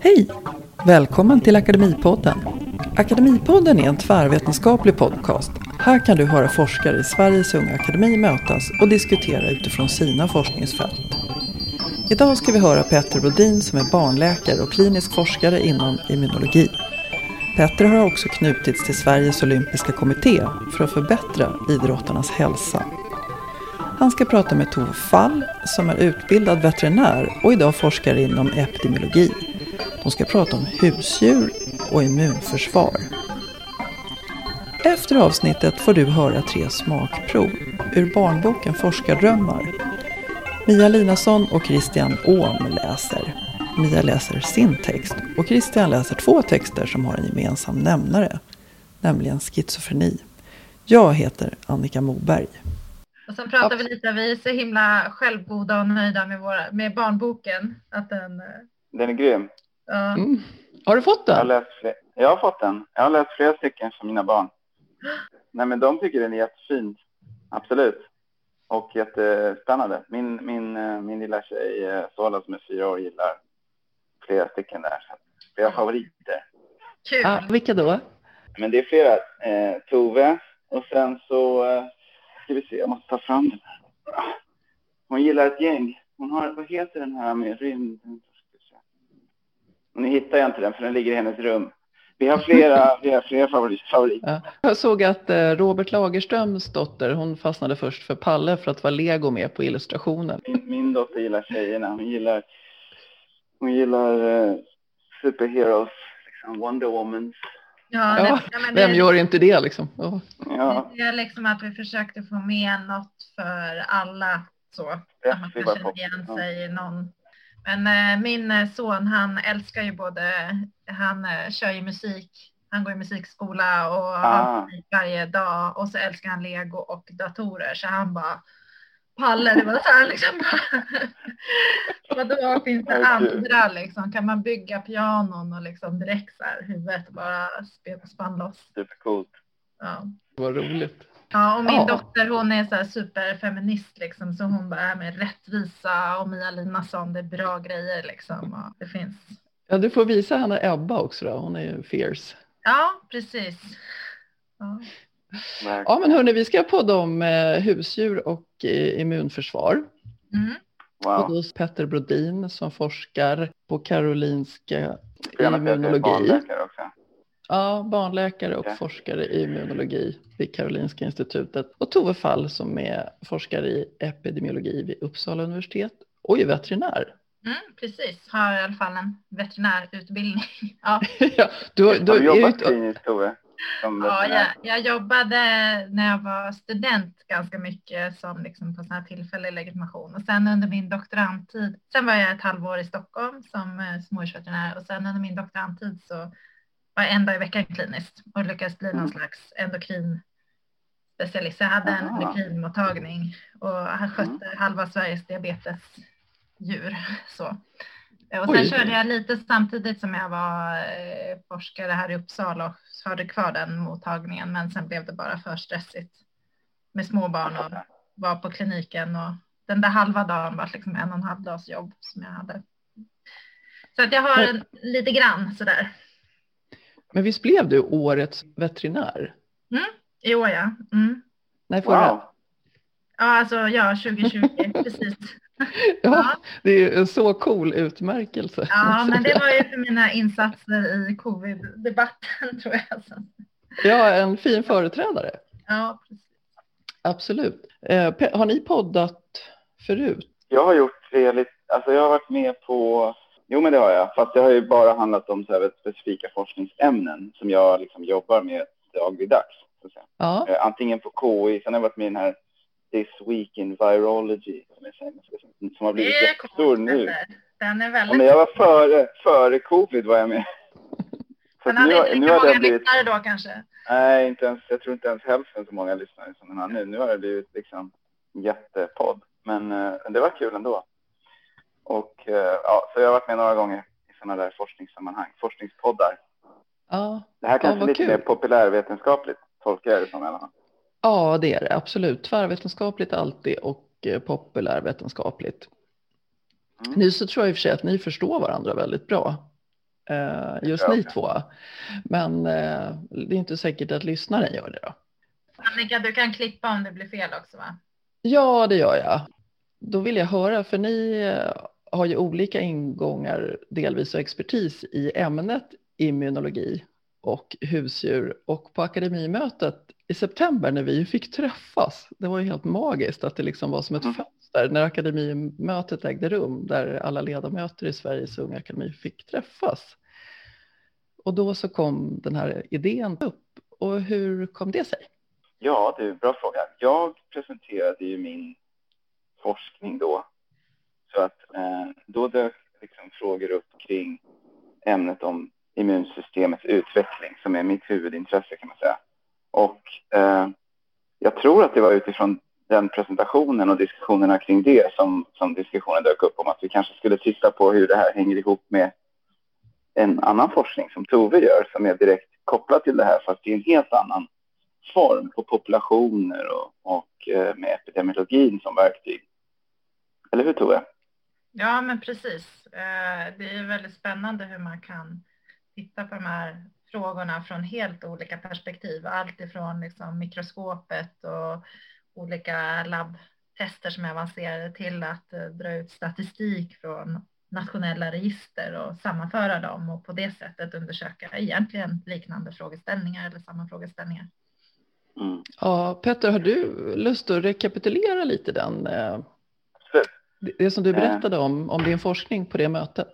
Hej! Välkommen till Akademipodden. Akademipodden är en tvärvetenskaplig podcast. Här kan du höra forskare i Sveriges Unga Akademi mötas och diskutera utifrån sina forskningsfält. Idag ska vi höra Petter Brodin som är barnläkare och klinisk forskare inom immunologi. Petter har också knutits till Sveriges Olympiska Kommitté för att förbättra idrottarnas hälsa. Han ska prata med Tove Fall som är utbildad veterinär och idag forskar inom epidemiologi. De ska prata om husdjur och immunförsvar. Efter avsnittet får du höra tre smakprov ur barnboken Forskardrömmar. Mia Linasson och Christian Åhm läser. Mia läser sin text och Christian läser två texter som har en gemensam nämnare, nämligen schizofreni. Jag heter Annika Moberg. Och sen pratar vi lite, vi är så himla självgoda och nöjda med, våra, med barnboken. Att den, Den är grym. ja. Mm. Har du fått Jag har, den? läst fler, jag har fått den. Jag har läst flera stycken för mina barn. Nej, men de tycker den är jättefin. Absolut. Och jättespännande. Min, min, eh, min lilla tjej eh, Sola som är fyra år gillar flera stycken där. Flera favoriter. Kul. Ah, vilka då? Men det är flera. Eh, Tove och sen så eh, ska vi se, jag måste ta fram den här. Hon gillar ett gäng. Hon har, vad heter den här med rymden? Nu hittar jag inte den för den ligger i hennes rum. Vi har flera, vi har flera favorit, favoriter. Ja. Jag såg att eh, Robert Lagerströms dotter, hon fastnade först för Palle för att vara lego med på illustrationen. Min, min dotter gillar tjejerna. Hon gillar, hon gillar uh, superheroes, liksom Wonder Woman. Ja, Ja, det, men det, Vem gör inte det liksom? Ja. Ja, det är liksom att vi försökte få med något för alla så. Ja, Att man det kan känna igen ja. sig i någon. Men eh, min eh, son han älskar ju både, han eh, kör ju musik, han går i musikskola och har Ah. musik varje dag och så älskar han lego och datorer så han bara Palle, det var så här liksom Vadå finns det andra liksom? Kan man bygga pianon och liksom direkt så här huvudet bara sp- spann loss? supercoolt. Ja. Vad roligt. Ja, och min Ja. dotter hon är så här superfeminist liksom, så hon bara är med rättvisa och Mia Linasson, det är bra grejer liksom. Och det finns. Ja, du får visa henne Ebba också då. Hon är ju fierce. Ja, precis. Ja. Ja, men hörni, vi ska podda om eh, husdjur och eh, immunförsvar. Mm. Och Wow. då Petter Brodin som forskar på Karolinska immunologi. barnläkare också. Ja, barnläkare och Ja. forskare i immunologi vid Karolinska institutet. Och Tove Fall som är forskare i epidemiologi vid Uppsala universitet och är veterinär. Mm, precis, har i alla fall en veterinärutbildning. Ja, ja, du, Har du du är ju jobbat kliniskt Tove? Ja jag, jag jobbade när jag var student ganska mycket som liksom på sån här tillfällig legitimation och sen under min doktorandtid, sen var jag ett halvår i Stockholm som eh, smådjursveterinär och sen under min doktorandtid så var jag en dag i veckan kliniskt och lyckades bli någon Mm. slags endokrin specialist. Jag hade en endokrinmottagning och han skötte Mm. halva Sveriges diabetesdjur. Så. Och sen Oj. körde jag lite samtidigt som jag var eh, forskare här i Uppsala och hade kvar den mottagningen. Men sen blev det bara för stressigt med små barn och var på kliniken och den där halva dagen var liksom en och en halv dags jobb som jag hade. Så att jag har en, lite grann sådär. Men visst blev du årets veterinär? I år ja. Mm. Nej, förra. Wow. Ja, alltså ja, 2020, precis. Ja, det är en så cool utmärkelse. Ja, men det var ju för mina insatser i covid-debatten tror jag. Ja, en fin företrädare. Ja, precis. Absolut. Eh, har ni poddat förut? Jag har gjort lite, alltså jag har varit med på, jo men det har jag, fast det har ju bara handlat om så här specifika forskningsämnen som jag liksom jobbar med dagligdags. Så att säga. Ja, Eh, Antingen på KI, sen har jag varit med i den här This Week in Virology som, är sen- som har blivit Det är jättestor nu. Den är Ja, väldigt... men jag var före, före covid var jag med. Så Den nu, hade har- inte nu lika har många det blivit, lyssnare då kanske. nej inte ens, jag tror inte ens hälften så många lyssnare som den har nu. Nu har det blivit liksom jättepodd. Men eh, det var kul ändå. Och eh, ja, så jag har varit med några gånger i sådana där forskningssammanhang, forskningspoddar. ja. Det här Ja, kanske vad lite kul. mer populärvetenskapligt, tolkar jag det som i alla fall. Ja, det är det absolut. Tvärvetenskapligt alltid och eh, populärvetenskapligt. Mm. Nu så tror jag i och för sig att ni förstår varandra väldigt bra. Eh, just ni två. Men eh, det är inte säkert att lyssnaren gör det då. Annika, du kan klippa om det blir fel också va? Ja, det gör jag. Då vill jag höra, för ni har ju olika ingångar, delvis och expertis i ämnet immunologi och husdjur. Och på akademimötet i september när vi fick träffas, det var ju helt magiskt att det liksom var som ett mm. fönster när akademimötet ägde rum, där alla ledamöter i Sveriges unga akademi fick träffas. Och då så kom den här idén upp. Och hur kom det sig? Ja, det är en bra fråga. Jag presenterade ju min forskning då. Så att eh, då dök liksom frågor upp kring ämnet om immunsystemets utveckling som är mitt huvudintresse kan man säga. Och eh, jag tror att det var utifrån den presentationen och diskussionerna kring det som, som diskussionen dök upp om att vi kanske skulle titta på hur det här hänger ihop med en annan forskning som Tove gör som är direkt kopplad till det här fast i en helt annan form på populationer och, och eh, med epidemiologin som verktyg. Eller hur Tove? Ja, men precis. Eh, det är väldigt spännande hur man kan titta på de här frågorna från helt olika perspektiv. Allt ifrån liksom mikroskopet och olika labbtester som är avancerade till att eh, dra ut statistik från nationella register och sammanföra dem och på det sättet undersöka egentligen liknande frågeställningar eller samma frågeställningar. Mm. Ja, Petter, har du lust att rekapitulera lite den, eh, det som du berättade om, om din forskning på det mötet?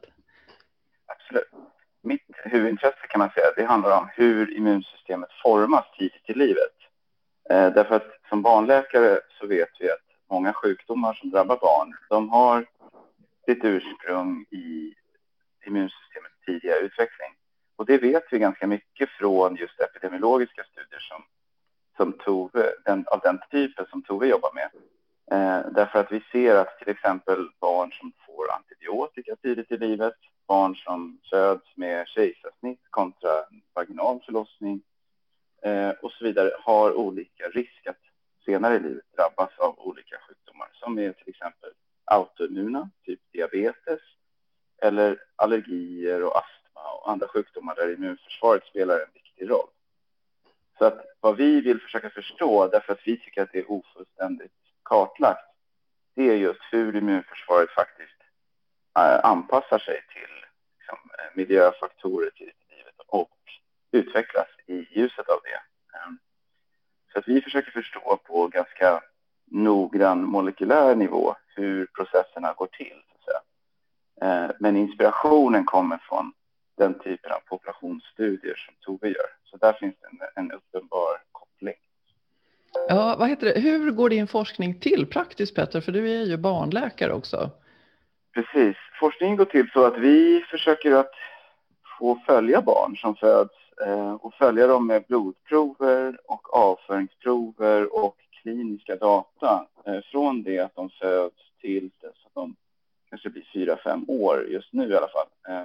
Mitt huvudintresse kan man säga, det handlar om hur immunsystemet formas tidigt i livet. Eh, därför att som barnläkare så vet vi att många sjukdomar som drabbar barn, de har sitt ursprung i immunsystemets tidiga utveckling. Och det vet vi ganska mycket från just epidemiologiska studier som, som Tove, den, av den typen som Tove jobbar med. Eh, därför att vi ser att till exempel barn som får antibiotika tidigt i livet, barn som föds med kejsarsnitt kontra vaginal förlossning eh, och så vidare har olika risk att senare i livet drabbas av olika sjukdomar som är till exempel autoimmuna, typ diabetes, eller allergier och astma och andra sjukdomar där immunförsvaret spelar en viktig roll. Så att vad vi vill försöka förstå, därför att vi tycker att det är ofullständigt kartlagt, det är just hur immunförsvaret faktiskt anpassar sig till liksom, miljöfaktorer till livet och utvecklas i ljuset av det. Ehm, så att vi försöker förstå på ganska noggrann molekylär nivå hur processerna går till. Så eh, Men inspirationen kommer från den typen av populationsstudier som Tove gör. Så där finns det en, en uppenbar koppling. Ja, vad heter det? Hur går din forskning till praktiskt Petter? För du är ju barnläkare också. Precis. Forskningen går till så att vi försöker att få följa barn som föds eh, och följa dem med blodprover och avföringsprover och kliniska data eh, från det att de föds till dess att de kanske blir fyra, fem år just nu i alla fall. Eh,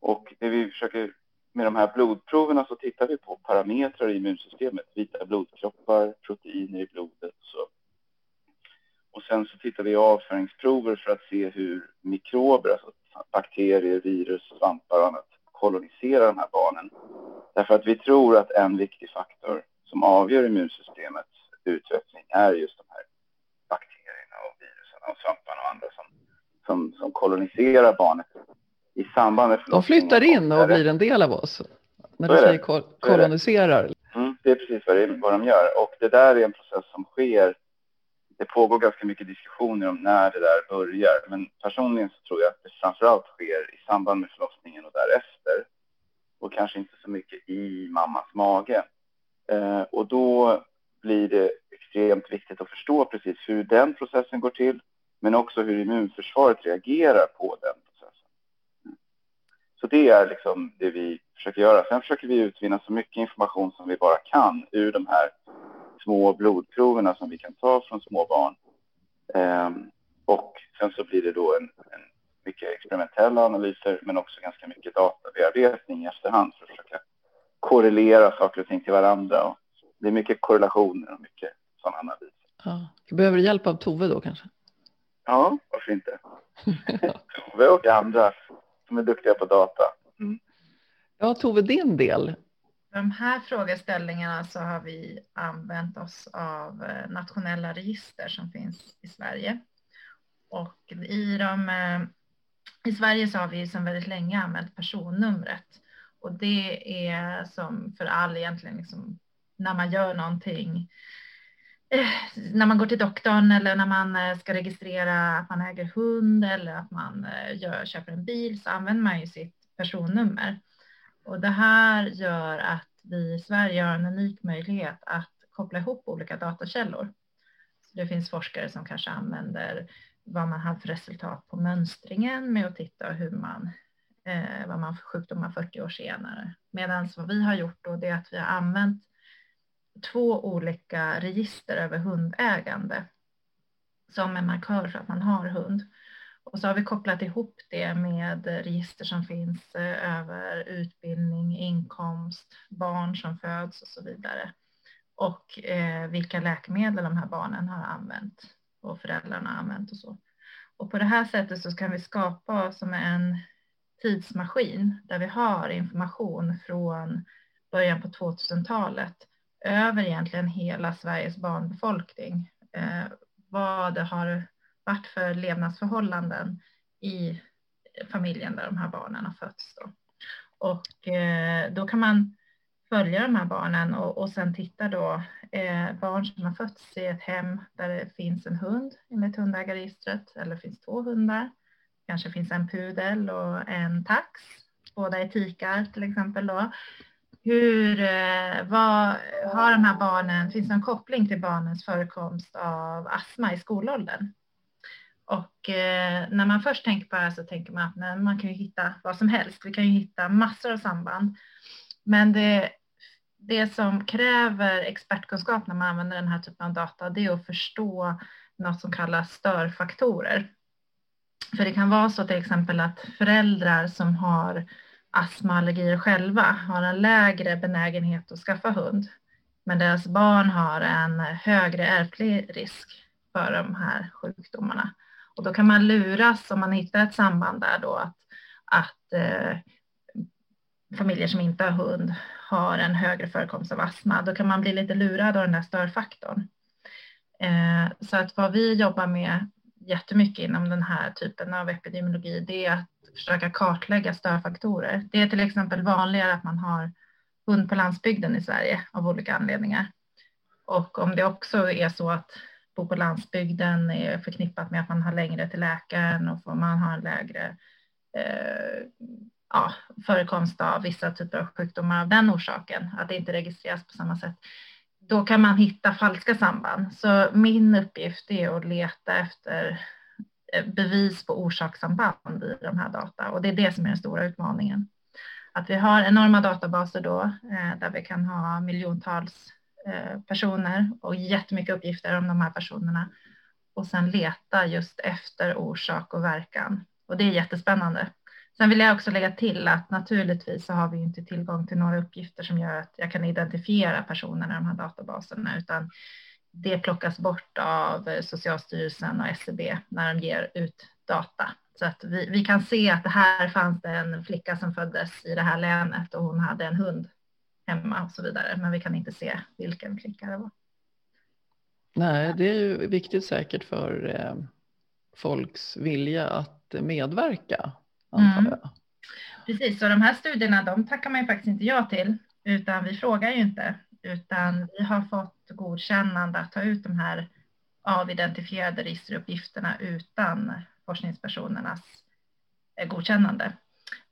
och det vi försöker med de här blodproverna så tittar vi på parametrar i immunsystemet, vita blodkroppar, proteiner i blodet och så. Och sen så tittar vi avföringsprover för att se hur mikrober, alltså bakterier, virus, svampar och annat koloniserar de här barnen. Därför att vi tror att en viktig faktor som avgör immunsystemet utveckling är just de här bakterierna och virusen och svamparna och andra som, som, som koloniserar barnet i samband med De flyttar in och blir en del av oss. När du säger kol koloniserar. Det. Mm, det är precis vad, det, vad de gör. Och det där är en process som sker. Det pågår ganska mycket diskussioner om när det där börjar. Men personligen så tror jag att det framförallt sker i samband med förlossningen och därefter. Och kanske inte så mycket i mammas mage. Eh, och då blir det extremt viktigt att förstå precis hur den processen går till, men också hur immunförsvaret reagerar på den processen. Så det är liksom det vi försöker göra. Sen försöker vi utvinna så mycket information som vi bara kan ur de här små blodproverna som vi kan ta från små barn. Ehm, och sen så blir det då en, en mycket experimentella analyser men också ganska mycket databearbetning i efterhand för att försöka korrelera saker och ting till varandra och det är mycket korrelationer och mycket sådana analyser. Ja. Behöver du hjälp av Tove då kanske? Ja, varför inte? Tove och andra som är duktiga på data. Mm. Ja, Tove, din del? De här frågeställningarna så har vi använt oss av eh, nationella register som finns i Sverige. Och i, de, eh, i Sverige så har vi sedan väldigt länge använt personnumret. Och det är som för all egentligen, liksom, när man gör någonting eh, när man går till doktorn eller när man ska registrera att man äger hund eller att man gör, köper en bil så använder man ju sitt personnummer. Och det här gör att vi i Sverige har en unik möjlighet att koppla ihop olika datakällor. Så det finns forskare som kanske använder vad man har för resultat på mönstringen med att titta hur man, eh, vad man för sjukdomar 40 år senare. Medan vad vi har gjort då det är att vi har använt två olika register över hundägande som en markör för att man har hund. Och så har vi kopplat ihop det med register som finns eh, över utbildning, inkomst, barn som föds och så vidare. Och eh, vilka läkemedel de här barnen har använt och föräldrarna har använt och så. Och på det här sättet så kan vi skapa som en tidsmaskin där vi har information från början på 2000-talet över egentligen hela Sveriges barnbefolkning. Eh, vad det har varit för levnadsförhållanden i familjen där de här barnen har fötts. Då. Och eh, då kan man följa de här barnen och, och sen titta då eh, barn som har fötts i ett hem där det finns en hund enligt hundägarregistret eller finns två hundar. Kanske finns en pudel och en tax. Båda är tikar till exempel då. Hur, eh, vad har de här barnen, finns det en koppling till barnens förekomst av astma i skolåldern? Och eh, när man först tänker på det här så tänker man att nej, man kan ju hitta vad som helst. Vi kan ju hitta massor av samband. Men det, det som kräver expertkunskap när man använder den här typen av data, det är att förstå något som kallas störfaktorer. För det kan vara så till exempel att föräldrar som har astmaallergier själva har en lägre benägenhet att skaffa hund, men deras barn har en högre ärftlig risk för de här sjukdomarna. Och då kan man luras om man hittar ett samband där då att, att eh, familjer som inte har hund har en högre förekomst av astma. Då kan man bli lite lurad av den där störfaktorn. Eh, så att vad vi jobbar med jättemycket inom den här typen av epidemiologi, det är att försöka kartlägga störfaktorer. Det är till exempel vanligare att man har hund på landsbygden i Sverige av olika anledningar. Och om det också är så att bo på landsbygden är förknippat med att man har längre till läkaren och man har en lägre eh, ja, förekomst av vissa typer av sjukdomar av den orsaken, att det inte registreras på samma sätt. Då kan man hitta falska samband. Så min uppgift är att leta efter eh, bevis på orsakssamband i de här data och det är det som är den stora utmaningen. Att vi har enorma databaser då eh, där vi kan ha miljontals Eh, personer och jättemycket uppgifter om de här personerna och sen leta just efter orsak och verkan. Och det är jättespännande. Sen vill jag också lägga till att naturligtvis så har vi inte tillgång till några uppgifter som gör att jag kan identifiera personerna i de här databaserna, utan det plockas bort av Socialstyrelsen och SCB när de ger ut data. Så att vi, vi kan se att det här fanns det en flicka som föddes i det här länet och hon hade en hund hemma och så vidare. Men vi kan inte se vilken flicka det var. Nej, det är ju viktigt säkert för eh, folks vilja att medverka, antar mm. jag. Precis, och de här studierna de tackar man ju faktiskt inte ja till, utan vi frågar ju inte, utan vi har fått godkännande att ta ut de här avidentifierade registeruppgifterna utan forskningspersonernas eh, godkännande.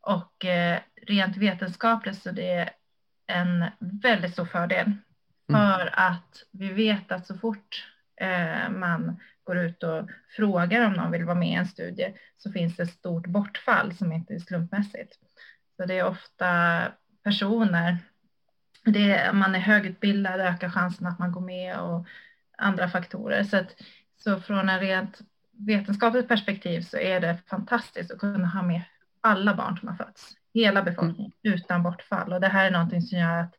Och eh, rent vetenskapligt så det en väldigt stor fördel. Mm. För att vi vet att så fort eh, man går ut och frågar om någon vill vara med i en studie så finns det ett stort bortfall som inte är slumpmässigt. Så det är ofta personer, det man är högutbildad ökar chansen att man går med och andra faktorer. Så, att, så från en rent vetenskapligt perspektiv så är det fantastiskt att kunna ha med alla barn som har fötts hela befolkningen mm. utan bortfall. Och det här är någonting som gör att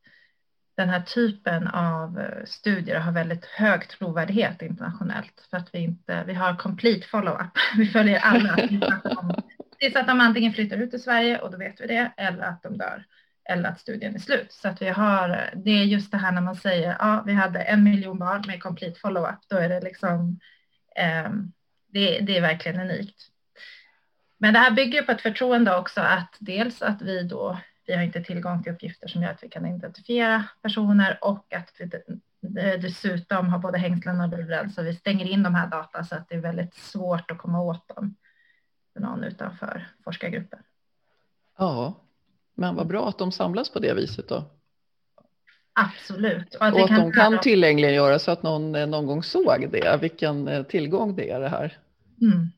den här typen av eh, studier har väldigt hög trovärdighet internationellt för att vi inte, vi har complete follow-up. Vi följer alla tills att de antingen flyttar ut till Sverige och då vet vi det eller att de dör eller att studien är slut. Så att vi har, det är just det här när man säger ja, vi hade en miljon barn med complete follow-up, då är det liksom, eh, det, det är verkligen unikt. Men det här bygger på ett förtroende också att dels att vi då vi har inte tillgång till uppgifter som gör att vi kan identifiera personer och att vi dessutom har både hängslen och livrem så vi stänger in de här data så att det är väldigt svårt att komma åt dem för någon utanför forskargruppen. Ja, men vad bra att de samlas på det viset då. Absolut. Och att, och att kan de kan tillgängliggöra så att någon någon gång såg det, vilken eh, tillgång det är det här. Mm.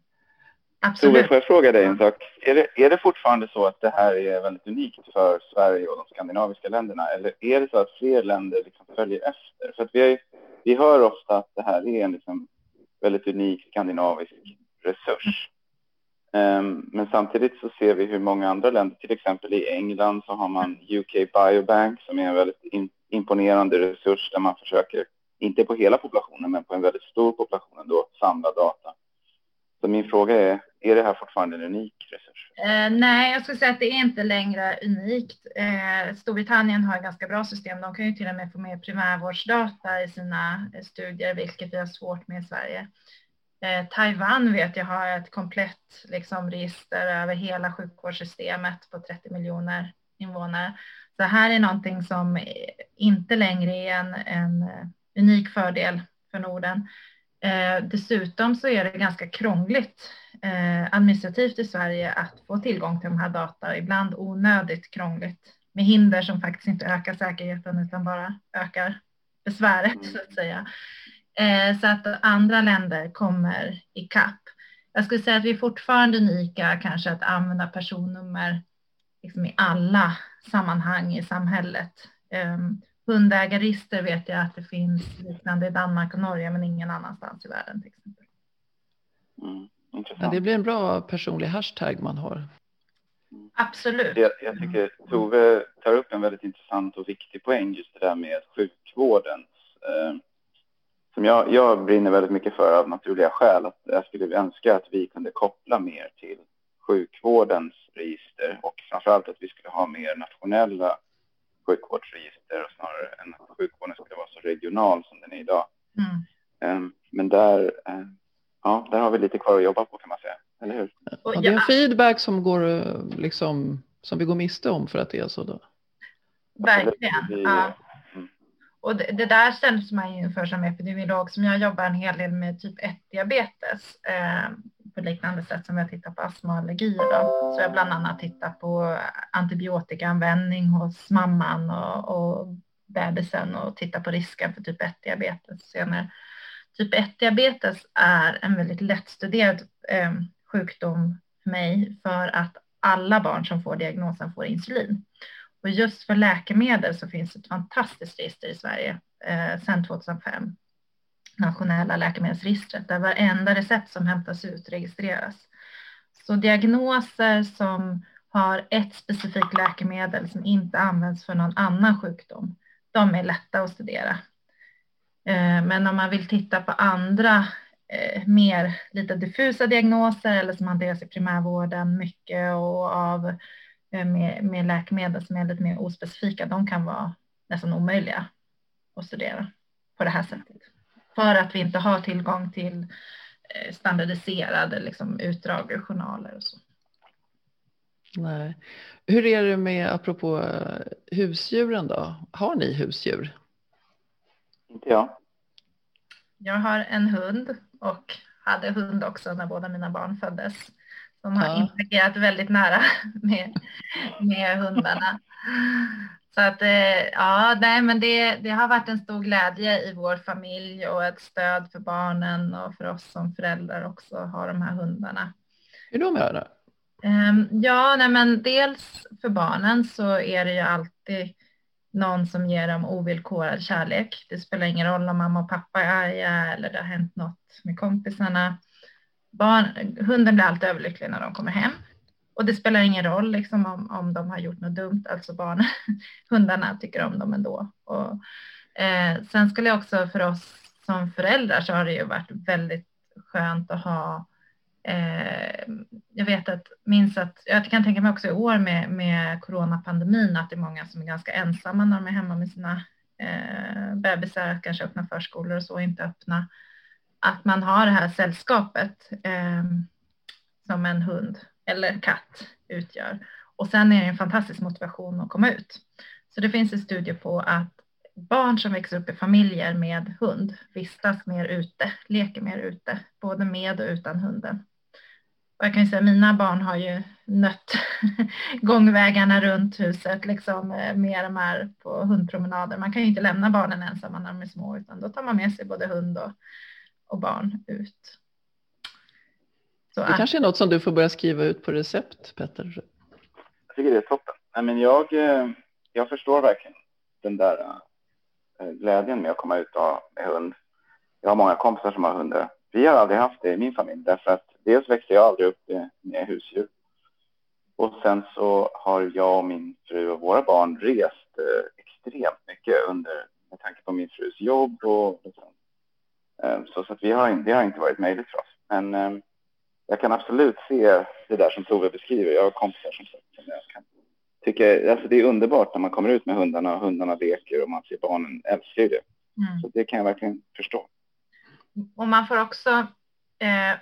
Absolut. Tove, får jag fråga dig en sak? Är det, är det fortfarande så att det här är väldigt unikt för Sverige och de skandinaviska länderna? Eller är det så att fler länder liksom följer efter? För att vi, vi hör ofta att det här är en liksom väldigt unik skandinavisk resurs. Um, men samtidigt så ser vi hur många andra länder, till exempel i England så har man UK Biobank som är en väldigt in, imponerande resurs där man försöker, inte på hela populationen, men på en väldigt stor population ändå, samla data. Så min fråga är, är det här fortfarande en unik resurs? Eh, nej, jag skulle säga att det är inte längre unikt. Eh, Storbritannien har ett ganska bra system. De kan ju till och med få med primärvårdsdata i sina eh, studier, vilket vi har svårt med i Sverige. Eh, Taiwan vet jag har ett komplett liksom, register över hela sjukvårdssystemet på 30 miljoner invånare. Så här är någonting som eh, inte längre är en, en eh, unik fördel för Norden. Eh, dessutom så är det ganska krångligt administrativt i Sverige att få tillgång till de här data, ibland onödigt krångligt med hinder som faktiskt inte ökar säkerheten utan bara ökar besväret så att säga. Eh, så att andra länder kommer i kapp. Jag skulle säga att vi är fortfarande unika kanske att använda personnummer liksom i alla sammanhang i samhället. Um, hundägarregister vet jag att det finns liknande i Danmark och Norge, men ingen annanstans i världen till exempel. Mm, ja, det blir en bra personlig hashtag man har. Absolut. Jag, jag tycker Tove tar upp en väldigt intressant och viktig poäng, just det där med sjukvårdens eh, som jag, jag brinner väldigt mycket för av naturliga skäl. Att jag skulle önska att vi kunde koppla mer till sjukvårdens register och framförallt att vi skulle ha mer nationella sjukvårdsregister och snarare än att sjukvården skulle vara så regional som den är idag. Mm. Ehm, men där, eh, ja, där har vi lite kvar att jobba på kan man säga, eller hur? Och det är en feedback som, går, liksom, som vi går miste om för att det är så då? Verkligen. Ja. Och det, det, där känns man ju för som epidemiolog som jag jobbar en hel del med typ 1-diabetes eh, på liknande sätt som jag tittar på astma och allergier. Då. Så jag bland annat tittar på antibiotikaanvändning hos mamman och, och bebisen och tittar på risken för typ 1-diabetes senare. Typ 1-diabetes är en väldigt lättstuderad eh, sjukdom för mig för att alla barn som får diagnosen får insulin. Och just för läkemedel så finns ett fantastiskt register i Sverige eh, sedan 2005. Nationella läkemedelsregistret där varenda recept som hämtas ut registreras. Så diagnoser som har ett specifikt läkemedel som inte används för någon annan sjukdom, de är lätta att studera. Eh, men om man vill titta på andra eh, mer lite diffusa diagnoser eller som hanteras i primärvården mycket och av eh, med, med läkemedel som är lite mer ospecifika, de kan vara nästan omöjliga att studera på det här sättet. För att vi inte har tillgång till standardiserade liksom, utdrag ur journaler och så. Nej. Hur är det med, apropå husdjuren då? Har ni husdjur? Inte jag. Jag har en hund och hade hund också när båda mina barn föddes. De har ja. interagerat väldigt nära med, med hundarna. Så att eh, ja, nej, men det, det har varit en stor glädje i vår familj och ett stöd för barnen och för oss som föräldrar också har de här hundarna. Hur då med det? Um, ja, nej, men dels för barnen så är det ju alltid någon som ger dem ovillkorad kärlek. Det spelar ingen roll om mamma och pappa är arga eller det har hänt något med kompisarna barn, hunden blir alltid överlycklig när de kommer hem. och det spelar ingen roll liksom, om, om de har gjort något dumt, alltså barn, hundarna tycker om dem ändå. Och, eh, sen skulle jag också för oss som föräldrar så har det ju varit väldigt skönt att ha eh, jag vet att, minns att, jag kan tänka mig också i år med, med coronapandemin att det är många som är ganska ensamma när de är hemma med sina eh, bebisar, kanske öppna förskolor och så, inte öppna. Att man har det här sällskapet eh, som en hund eller katt utgör. Och sen är det en fantastisk motivation att komma ut. Så det finns en studie på att barn som växer upp i familjer med hund vistas mer ute, leker mer ute, både med och utan hunden. Och jag kan ju säga mina barn har ju nött gångvägarna runt huset liksom eh, med de här på hundpromenader. Man kan ju inte lämna barnen ensamma när de är små utan då tar man med sig både hund och, och barn ut. Så det att, kanske är något som du får börja skriva ut på recept, Petter. Jag tycker det är toppen. Nej, men jag, eh, jag förstår verkligen den där eh, glädjen med att komma ut med hund. Jag har många kompisar som har hundar. Vi har aldrig haft det i min familj därför att dels växte jag aldrig upp med husdjur. Och sen så har jag och min fru och våra barn rest eh, extremt mycket under, med tanke på min frus jobb och liksom. så, så att vi har, det har inte varit möjligt för oss. Men jag kan absolut se det där som Tove beskriver. Jag har kompisar som, som jag kan tycka, alltså det är underbart när man kommer ut med hundarna och hundarna leker och man ser barnen älskar det. Mm. Så det kan jag verkligen förstå. Och man får också eh,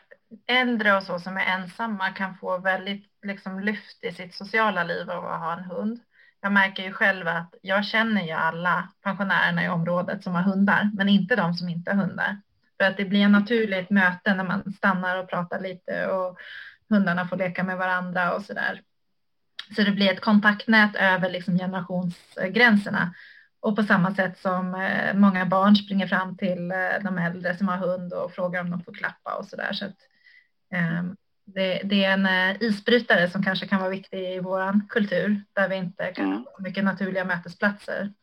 äldre och så som är ensamma kan få väldigt liksom, lyft i sitt sociala liv av att ha en hund. Jag märker ju själv att jag känner ju alla pensionärerna i området som har hundar, men inte de som inte har hundar. För att det blir en naturligt möte när man stannar och pratar lite och hundarna får leka med varandra och så där. Så det blir ett kontaktnät över liksom generationsgränserna. Och på samma sätt som eh, många barn springer fram till eh, de äldre som har hund och frågar om de får klappa och så där. Så att, det, det, är en uh, isbrytare som kanske kan vara viktig i vår kultur där vi inte kan ha så mycket naturliga mötesplatser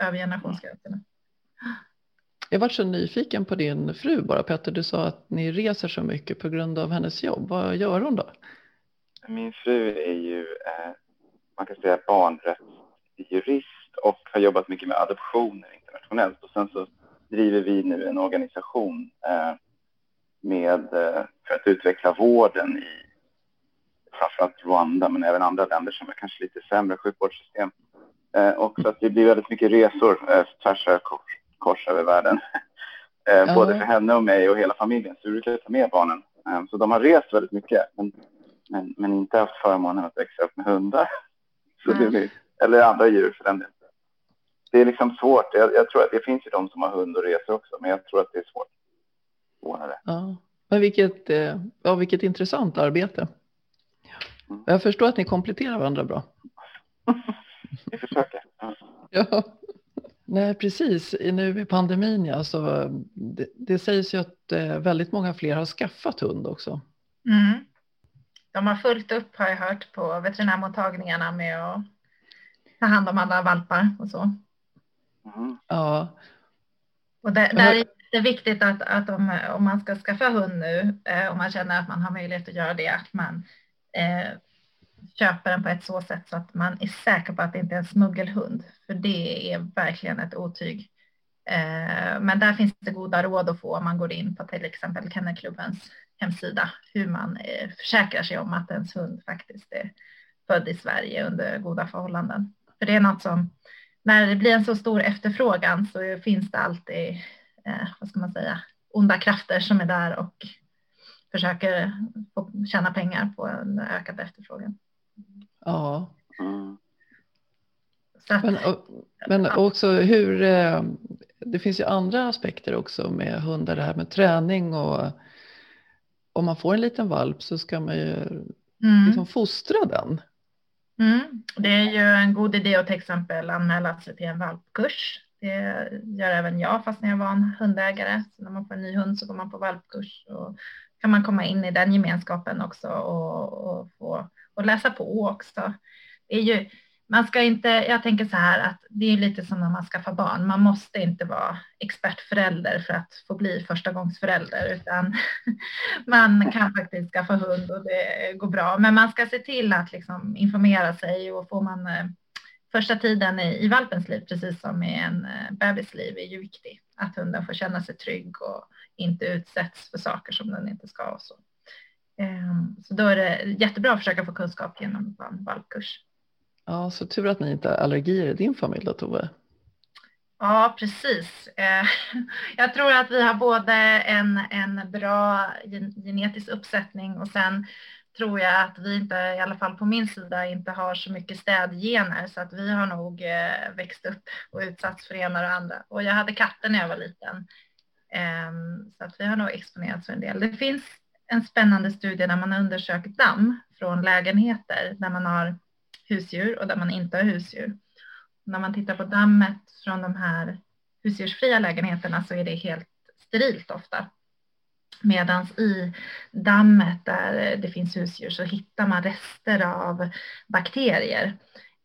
över generationsgränserna. Jag var så nyfiken på din fru bara Petter. Du sa att ni reser så mycket på grund av hennes jobb. Vad gör hon då? Min fru är ju, eh, man kan säga barnrättsjurist och har jobbat mycket med adoptioner internationellt. Och sen så driver vi nu en organisation eh, med, eh, för att utveckla vården i framförallt Rwanda men även andra länder som är kanske lite sämre sjukvårdssystem. Eh, och så att det blir väldigt mycket resor eh, tvärs över kors över världen. Eh, både för henne och mig och hela familjen. Så vi brukar ta med barnen. Så de har rest väldigt mycket. Men, men, men, inte haft förmånen att växa upp med hundar. Så mm. blir, eller andra djur för den delen. Det är liksom svårt. Jag, jag, tror att det finns ju de som har hund och reser också. Men jag tror att det är svårt. Svårare. Ja, men vilket, eh, ja, vilket intressant arbete. Mm. Jag förstår att ni kompletterar varandra bra. vi försöker. Ja. Nej, precis. Nu i pandemin, ja, så det, det sägs ju att eh, väldigt många fler har skaffat hund också. Mm. De har fullt upp har jag hört på veterinärmottagningarna med att ta hand om alla valpar och så. Mm. Ja. Och där, där är viktigt att, att om, om man ska skaffa hund nu, eh, om man känner att man har möjlighet att göra det, att man eh, köper den på ett så sätt så att man är säker på att det inte är en smuggelhund. För det är verkligen ett otyg. Eh, men där finns det goda råd att få om man går in på till exempel Kennelklubbens hemsida. Hur man eh, försäkrar sig om att ens hund faktiskt är född i Sverige under goda förhållanden. För det är något som, när det blir en så stor efterfrågan så finns det alltid, eh, vad ska man säga, onda krafter som är där och försöker tjäna pengar på en ökad efterfrågan. Ja. Mm. Men, men också hur, eh, det finns ju andra aspekter också med hundar, det här med träning och om man får en liten valp så ska man ju mm. liksom fostra den. Mm. Det är ju en god idé att till exempel anmäla sig till en valpkurs. Det gör även jag fast när jag var en hundägare. Så när man får en ny hund så går man på valpkurs och kan man komma in i den gemenskapen också och, och få och läsa på också. Det är ju, man ska inte, jag tänker så här att det är lite som när man skaffar barn. Man måste inte vara expertförälder för att få bli förstagångsförälder, utan man kan faktiskt skaffa hund och det går bra. Men man ska se till att liksom informera sig och får man eh, första tiden i, i valpens liv, precis som i en eh, bebis liv, är ju viktig. Att hunden får känna sig trygg och inte utsätts för saker som den inte ska. Och så. Ehm, så då är det jättebra att försöka få kunskap genom en valpkurs. Ja, så tur att ni inte har allergier i din familj då Tove. Ja, precis. Eh, jag tror att vi har både en, en bra genetisk uppsättning och sen tror jag att vi inte, i alla fall på min sida, inte har så mycket städgener så att vi har nog eh, växt upp och utsatts för ena och andra. Och jag hade katter när jag var liten. Ehm, så att vi har nog exponerats för en del. Det finns en spännande studie där man har undersökt damm från lägenheter där man har husdjur och där man inte har husdjur. När man tittar på dammet från de här husdjursfria lägenheterna så är det helt sterilt ofta. Medan i dammet där det finns husdjur så hittar man rester av bakterier.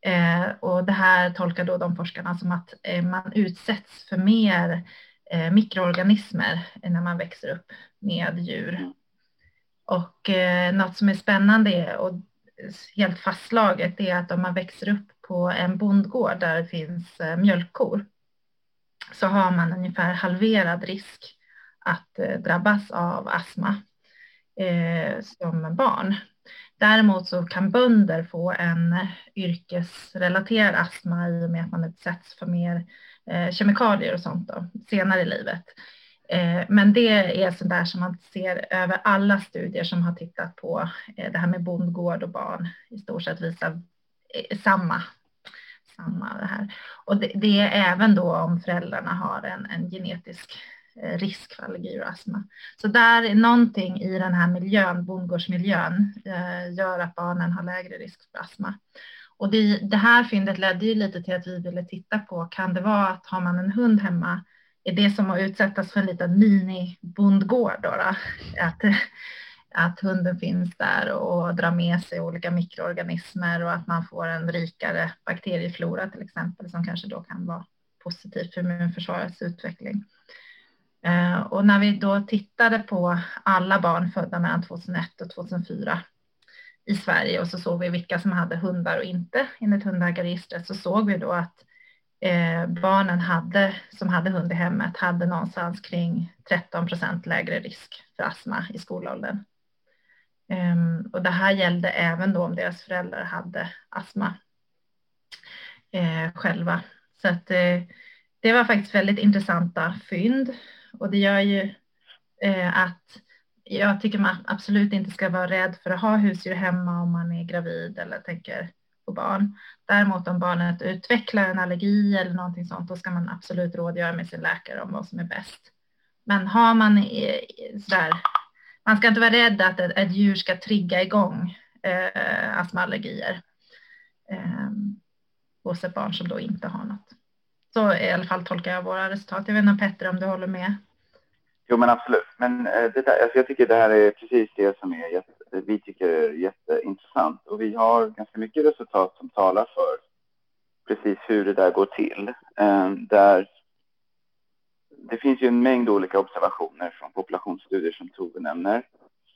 Eh, och det här tolkar då de forskarna som att eh, man utsätts för mer eh, mikroorganismer när man växer upp med djur. Och eh, något som är spännande och helt fastslaget är att om man växer upp på en bondgård där det finns eh, mjölkkor så har man ungefär halverad risk att eh, drabbas av astma eh, som barn. Däremot så kan bönder få en yrkesrelaterad astma i och med att man utsätts för mer eh, kemikalier och sånt då, senare i livet. Eh, men det är sådär som man ser över alla studier som har tittat på eh, det här med bondgård och barn. I stort sett visar eh, samma, samma det här. Och det, det är även då om föräldrarna har en, en genetisk risk för allergi och astma. Så där är någonting i den här miljön, bondgårdsmiljön, eh, gör att barnen har lägre risk för astma. Och det, det här fyndet ledde ju lite till att vi ville titta på, kan det vara att har man en hund hemma är det som att utsättas för en liten mini-bondgård. Då, då. Att, att hunden finns där och drar med sig olika mikroorganismer och att man får en rikare bakterieflora till exempel som kanske då kan vara positivt för immunförsvarets utveckling. Eh, och när vi då tittade på alla barn födda mellan 2001 och 2004 i Sverige och så såg vi vilka som hade hundar och inte enligt hundägarregistret så såg vi då att eh, barnen hade, som hade hund i hemmet hade någonstans kring 13 procent lägre risk för astma i skolåldern. Um, och det här gällde även då om deras föräldrar hade astma eh, själva. Så att, eh, det var faktiskt väldigt intressanta fynd och det gör ju eh, att jag tycker man absolut inte ska vara rädd för att ha husdjur hemma om man är gravid eller tänker på barn. Däremot om barnet utvecklar en allergi eller någonting sånt, då ska man absolut rådgöra med sin läkare om vad som är bäst. Men har man sådär, man ska inte vara rädd att ett, ett djur ska trigga igång eh, astmaallergier eh, hos ett barn som då inte har något. Så i alla fall tolkar jag våra resultat. Jag vet inte Petter om du håller med? Jo, men absolut. Men eh, det där, alltså jag tycker det här är precis det som är jätte, vi tycker är jätteintressant. Och vi har ganska mycket resultat som talar för precis hur det där går till. Ehm, där det finns ju en mängd olika observationer från populationsstudier som Tove nämner.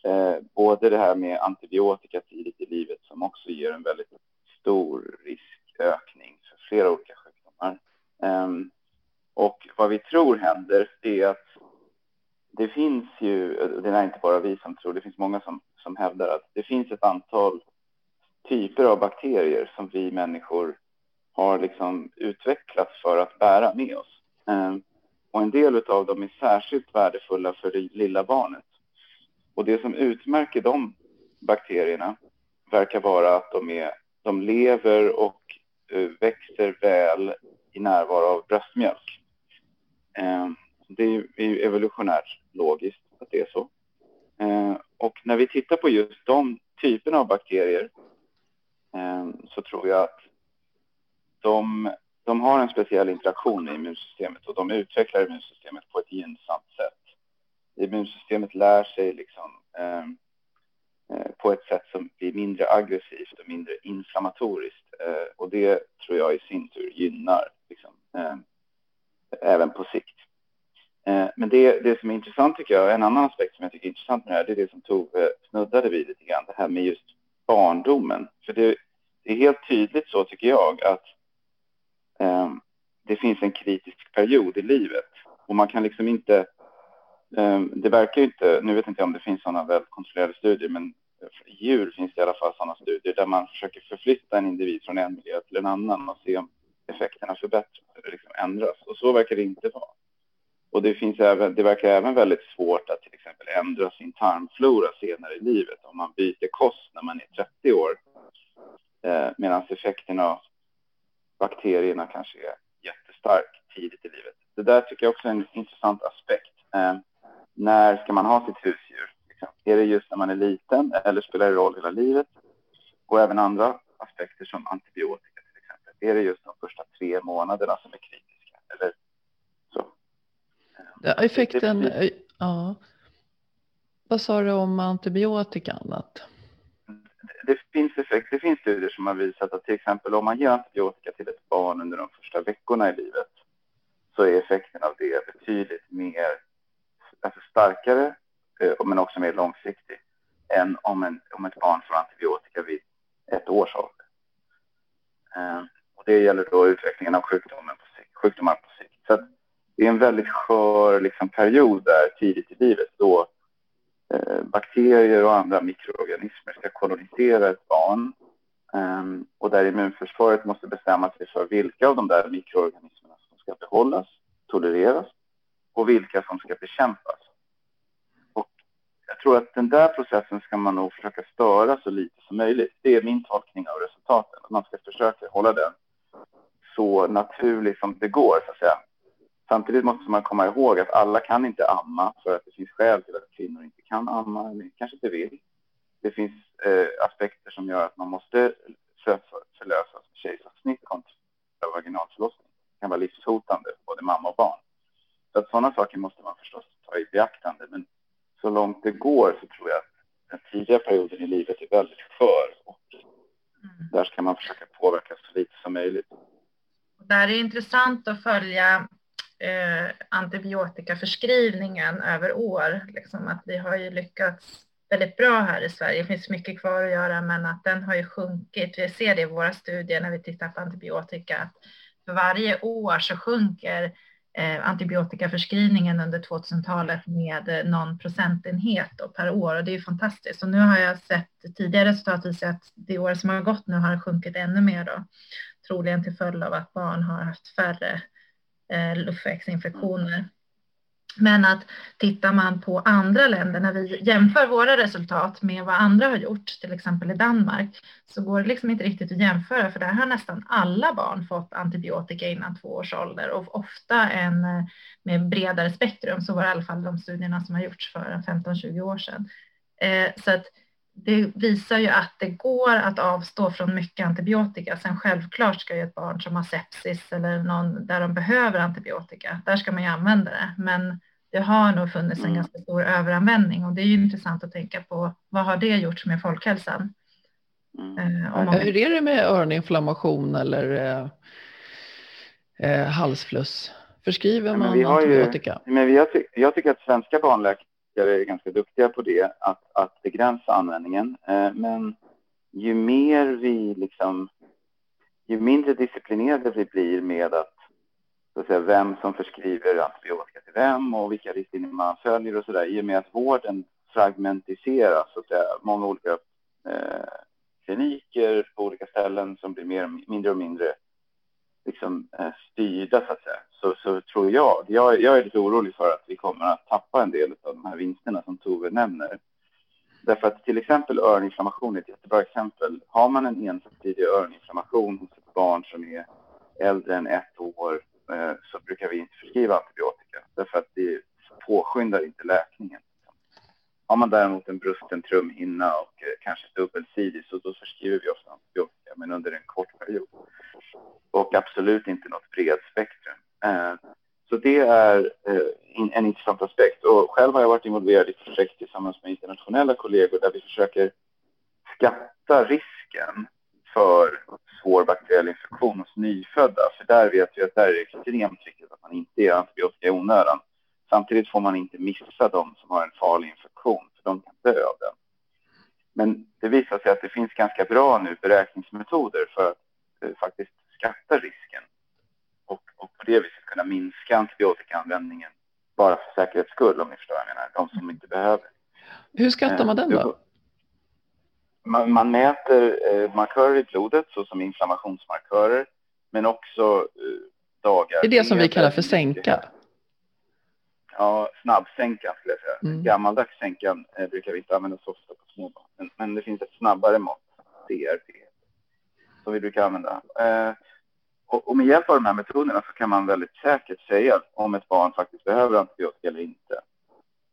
Eh, både det här med antibiotika tidigt i livet som också ger en väldigt stor riskökning för flera olika sjukdomar. Ehm, och vad vi tror händer är att det finns ju, det är inte bara vi som tror, det finns många som, som hävdar att det finns ett antal typer av bakterier som vi människor har liksom utvecklats för att bära med oss. Ehm, och en del av dem är särskilt värdefulla för det lilla barnet. Och det som utmärker de bakterierna verkar vara att de, är, de lever och eh, växer väl i närvaro av bröstmjölk. Ehm, det är ju evolutionärt logiskt att det är så. Eh, och när vi tittar på just de typerna av bakterier eh, så tror jag att de, de har en speciell interaktion i immunsystemet och de utvecklar immunsystemet på ett gynnsamt sätt. Immunsystemet lär sig liksom eh, på ett sätt som blir mindre aggressivt och mindre inflammatoriskt och det tror jag i sin tur gynnar liksom, även på sikt. Eh, men det, det som är intressant tycker jag, en annan aspekt som jag tycker är intressant med det här, det är det som Tove eh, snuddade vid lite grann, det här med just barndomen. För det, det är helt tydligt så tycker jag att eh, det finns en kritisk period i livet och man kan liksom inte eh, det verkar ju inte, nu vet inte jag om det finns sådana välkontrollerade studier, men i djur finns det i alla fall sådana studier där man försöker förflytta en individ från en miljö till en annan och se om effekterna förbättras eller liksom ändras. Och så verkar det inte vara. Och det, finns även, det verkar även väldigt svårt att till exempel ändra sin tarmflora senare i livet om man byter kost när man är 30 år. Eh, Medan effekten av bakterierna kanske är jättestark tidigt i livet. Det där tycker jag också är en intressant aspekt. Eh, när ska man ha sitt husdjur? Liksom? Är det just när man är liten eller spelar det roll hela livet? Och även andra aspekter som antibiotika till exempel. Är det just de första tre månaderna som är kritiska? Eller effekten, ja. Vad sa du om antibiotikan? Att... Det finns, effekt, det finns studier som har visat att till exempel om man ger antibiotika till ett barn under de första veckorna i livet så är effekten av det betydligt mer, alltså starkare eh, men också mer långsiktig än om, en, om ett barn får antibiotika vid ett års ålder. Eh, och det gäller då utvecklingen av sjukdomen på sikt, sjukdomar på sikt. Så det är en väldigt skör liksom, period där tidigt i livet då eh, bakterier och andra mikroorganismer ska kolonisera ett barn eh, och där immunförsvaret måste bestämma sig för vilka av de där mikroorganismerna som ska behållas, tolereras och vilka som ska bekämpas. Och jag tror att den där processen ska man nog försöka störa så lite som möjligt. Det är min tolkning av resultaten. Man ska försöka hålla den så naturlig som det går, så att säga. Samtidigt måste man komma ihåg att alla kan inte amma för att det finns skäl till att kvinnor inte kan amma eller kanske inte vill. Det finns eh, aspekter som gör att man måste förlösa kejsarsnitt kontra vaginalförlossning. Det kan vara livshotande för både mamma och barn. Så att sådana saker måste man förstås ta i beaktande. Men så långt det går så tror jag att den tidiga perioden i livet är väldigt skör och mm. där ska man försöka påverka så lite som möjligt. Där är det intressant att följa eh, antibiotikaförskrivningen över år. Liksom att vi har ju lyckats väldigt bra här i Sverige. Det finns mycket kvar att göra, men att den har ju sjunkit. Vi ser det i våra studier när vi tittar på antibiotika. Att för varje år så sjunker eh, antibiotikaförskrivningen under 2000-talet med eh, någon procentenhet per år och det är ju fantastiskt. Och nu har jag sett tidigare resultat visar att det år som har gått nu har det sjunkit ännu mer då, troligen till följd av att barn har haft färre eh, luftvägsinfektioner. Men att tittar man på andra länder, när vi jämför våra resultat med vad andra har gjort, till exempel i Danmark, så går det liksom inte riktigt att jämföra, för där har nästan alla barn fått antibiotika innan två års ålder och ofta en eh, med bredare spektrum. Så var det i alla fall de studierna som har gjorts för 15-20 år sedan. Eh, så att det visar ju att det går att avstå från mycket antibiotika. Sen självklart ska ju ett barn som har sepsis eller någon där de behöver antibiotika, där ska man ju använda det. Men det har nog funnits en mm. ganska stor överanvändning och det är ju intressant att tänka på vad har det gjort med folkhälsan? Mm. Eh, Hur är det med öroninflammation eller eh, eh, halsfluss? Förskriver man ja, antibiotika? Ju, men vi har ty jag tycker att svenska barnläkare är ganska duktiga på det, att, att begränsa användningen. Eh, men ju mer vi liksom, ju mindre disciplinerade vi blir med att, så att säga, vem som förskriver antibiotika till vem och vilka riktlinjer man följer och så där, i och med att vården fragmentiseras, så att säga, många olika eh, kliniker på olika ställen som blir mer, mindre och mindre liksom, eh, styrda så att säga, så, så tror jag, jag, jag är lite orolig för att vi kommer att tappa en del av de här vinsterna som Tove nämner. Därför att till exempel öroninflammation är ett jättebra exempel. Har man en ensidig öroninflammation hos ett barn som är äldre än ett år eh, så brukar vi inte förskriva antibiotika därför att det påskyndar inte läkningen. Har man däremot en brusten trumhinna och eh, kanske dubbelsidig så då förskriver vi ofta antibiotika men under en kort period. Och absolut inte något bredspektrum. Eh, så det är eh, en intressant aspekt. Och själv har jag varit involverad i projekt tillsammans med internationella kollegor där vi försöker skatta risken för svår bakteriell infektion hos nyfödda. För där vet vi att det är extremt viktigt att man inte ger antibiotika i onödan. Samtidigt får man inte missa de som har en farlig infektion, för de kan dö av den. Men det visar sig att det finns ganska bra nu beräkningsmetoder för att eh, faktiskt skatta risken och, på det viset kunna minska antibiotikaanvändningen bara för säkerhets skull, om ni förstår vad jag menar, de som inte behöver. Hur skattar man den Eh, då? Man, man mäter eh, markörer i blodet såsom inflammationsmarkörer men också eh, dagar. Det är det som vi kallar för sänka. Ja, snabbsänkan skulle jag säga. Mm. Gammaldags sänkan eh, brukar vi inte använda så ofta på småbarn. Men, men det finns ett snabbare mått, DRP, som vi brukar använda. Eh, och, och med hjälp av de här metoderna så kan man väldigt säkert säga om ett barn faktiskt behöver antibiotika eller inte.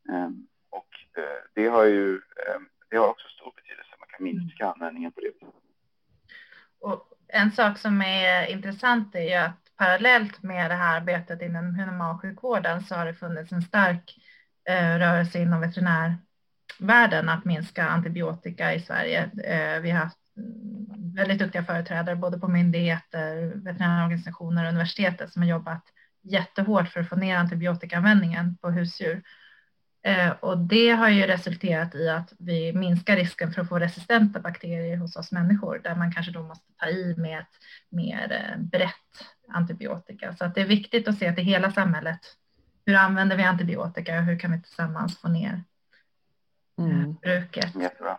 Ehm, och eh, det har ju ehm, det har också stor betydelse. Man kan minska användningen på det viset. Och en sak som är intressant är ju att parallellt med det här arbetet inom humansjukvården så har det funnits en stark eh, rörelse inom veterinärvärlden att minska antibiotika i Sverige. Eh, vi har haft väldigt duktiga företrädare både på myndigheter, veterinärorganisationer och universitetet som har jobbat jättehårt för att få ner antibiotikaanvändningen på husdjur. Eh, och det har ju resulterat i att vi minskar risken för att få resistenta bakterier hos oss människor där man kanske då måste ta i med ett mer eh, brett antibiotika. Så att det är viktigt att se till hela samhället. Hur använder vi antibiotika och hur kan vi tillsammans få ner eh, Mm. bruket? Jättebra.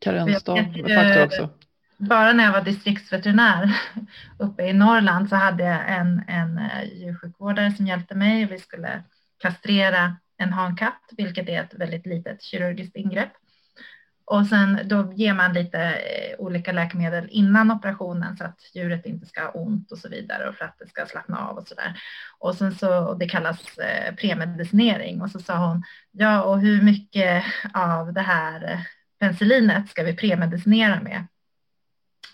Karensdag Jag vet, med faktor eh, också. Bara när jag var distriktsveterinär uppe i Norrland så hade jag en, en eh, djursjukvårdare som hjälpte mig och vi skulle kastrera en hankatt, vilket är ett väldigt litet kirurgiskt ingrepp. Och sen då ger man lite eh, olika läkemedel innan operationen så att djuret inte ska ha ont och så vidare och för att det ska slappna av och så där. Och sen så, och det kallas eh, premedicinering och så sa hon, ja och hur mycket av det här penicillinet ska vi premedicinera med?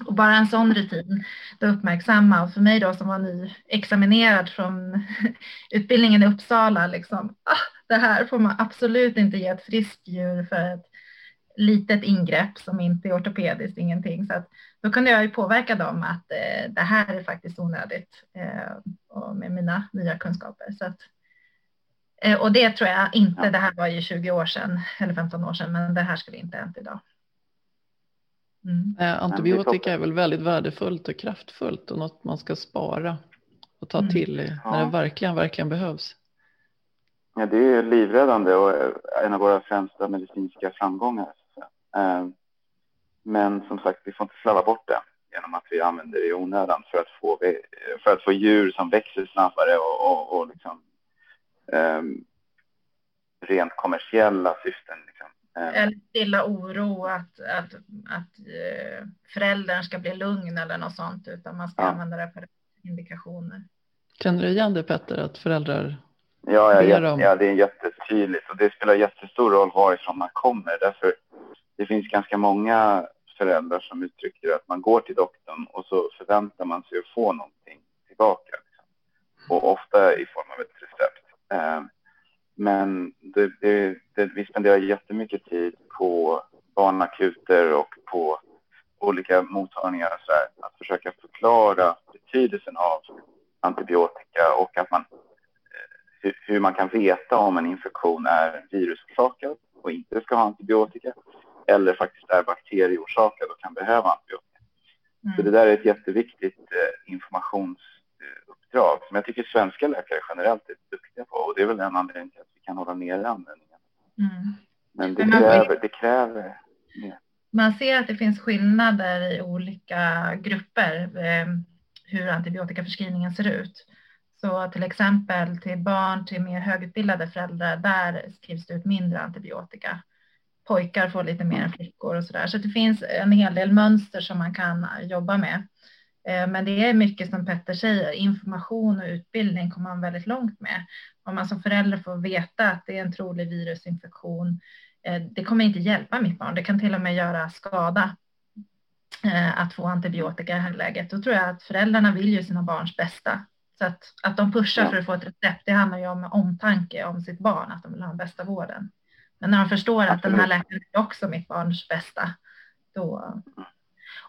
Och bara en sån rutin, då uppmärksamma och för mig då som var nyexaminerad från utbildningen i Uppsala, liksom, ah, det här får man absolut inte ge ett friskt djur för ett litet ingrepp som inte är ortopediskt, ingenting. Så att då kunde jag ju påverka dem att eh, det här är faktiskt onödigt eh, och med mina nya kunskaper. Så att, och det tror jag inte, Ja. det här var ju 20 år sedan eller 15 år sedan, men det här skulle inte hänt idag. Mm. Eh, Antibiotika är väl väldigt värdefullt och kraftfullt och något man ska spara och ta Mm. till när Ja. det verkligen, verkligen behövs. Ja, det är livräddande och eh, en av våra främsta medicinska framgångar. Eh, Men som sagt, vi får inte slarva bort det genom att vi använder det i onödan för att få, för att få djur som växer snabbare och, och, och liksom, ehm, rent kommersiella syften. Liksom. Eh, Eller stilla oro att, att, att eh, föräldern ska bli lugn eller något sånt, utan man ska Ja. använda det för indikationer. Känner du igen det Petter, att föräldrar Ja, ja, ber ja, om. ja, det är jättetydligt och det spelar jättestor roll varifrån man kommer. Därför det finns ganska många föräldrar som uttrycker att man går till doktorn och så förväntar man sig att få någonting tillbaka. Liksom. Och ofta i form av ett recept. Eh, Men det, det, det, vi spenderar jättemycket tid på barnakuter och på olika mottagningar och så här, att försöka förklara betydelsen av antibiotika och att man hur- hur man kan veta om en infektion är virusorsakad och inte ska ha antibiotika eller faktiskt är bakterieorsakad och kan behöva antibiotika. Så det Mm. där är ett jätteviktigt eh, informationsuppdrag som jag tycker svenska läkare generellt är duktiga på och det är väl en anledning till att vi kan hålla nere användningen. Mm. Men det Men kräver, det kräver mer. Man ser att det finns skillnader i olika grupper eh, hur antibiotikaförskrivningen ser ut. Så till exempel till barn till mer högutbildade föräldrar, där skrivs det ut mindre antibiotika. Pojkar får lite mer än flickor och så där. Så det finns en hel del mönster som man kan jobba med. Eh, Men det är mycket som Petter säger, information och utbildning kommer man väldigt långt med. Om man som förälder får veta att det är en trolig virusinfektion, eh, det kommer inte hjälpa mitt barn. Det kan till och med göra skada eh, att få antibiotika i det här läget. Då tror jag att föräldrarna vill ju sina barns bästa. Så att, att de pushar Ja. för att få ett recept, det handlar ju om omtanke om sitt barn, att de vill ha den bästa vården. Men när de förstår att den här läkaren är också mitt barns bästa, då...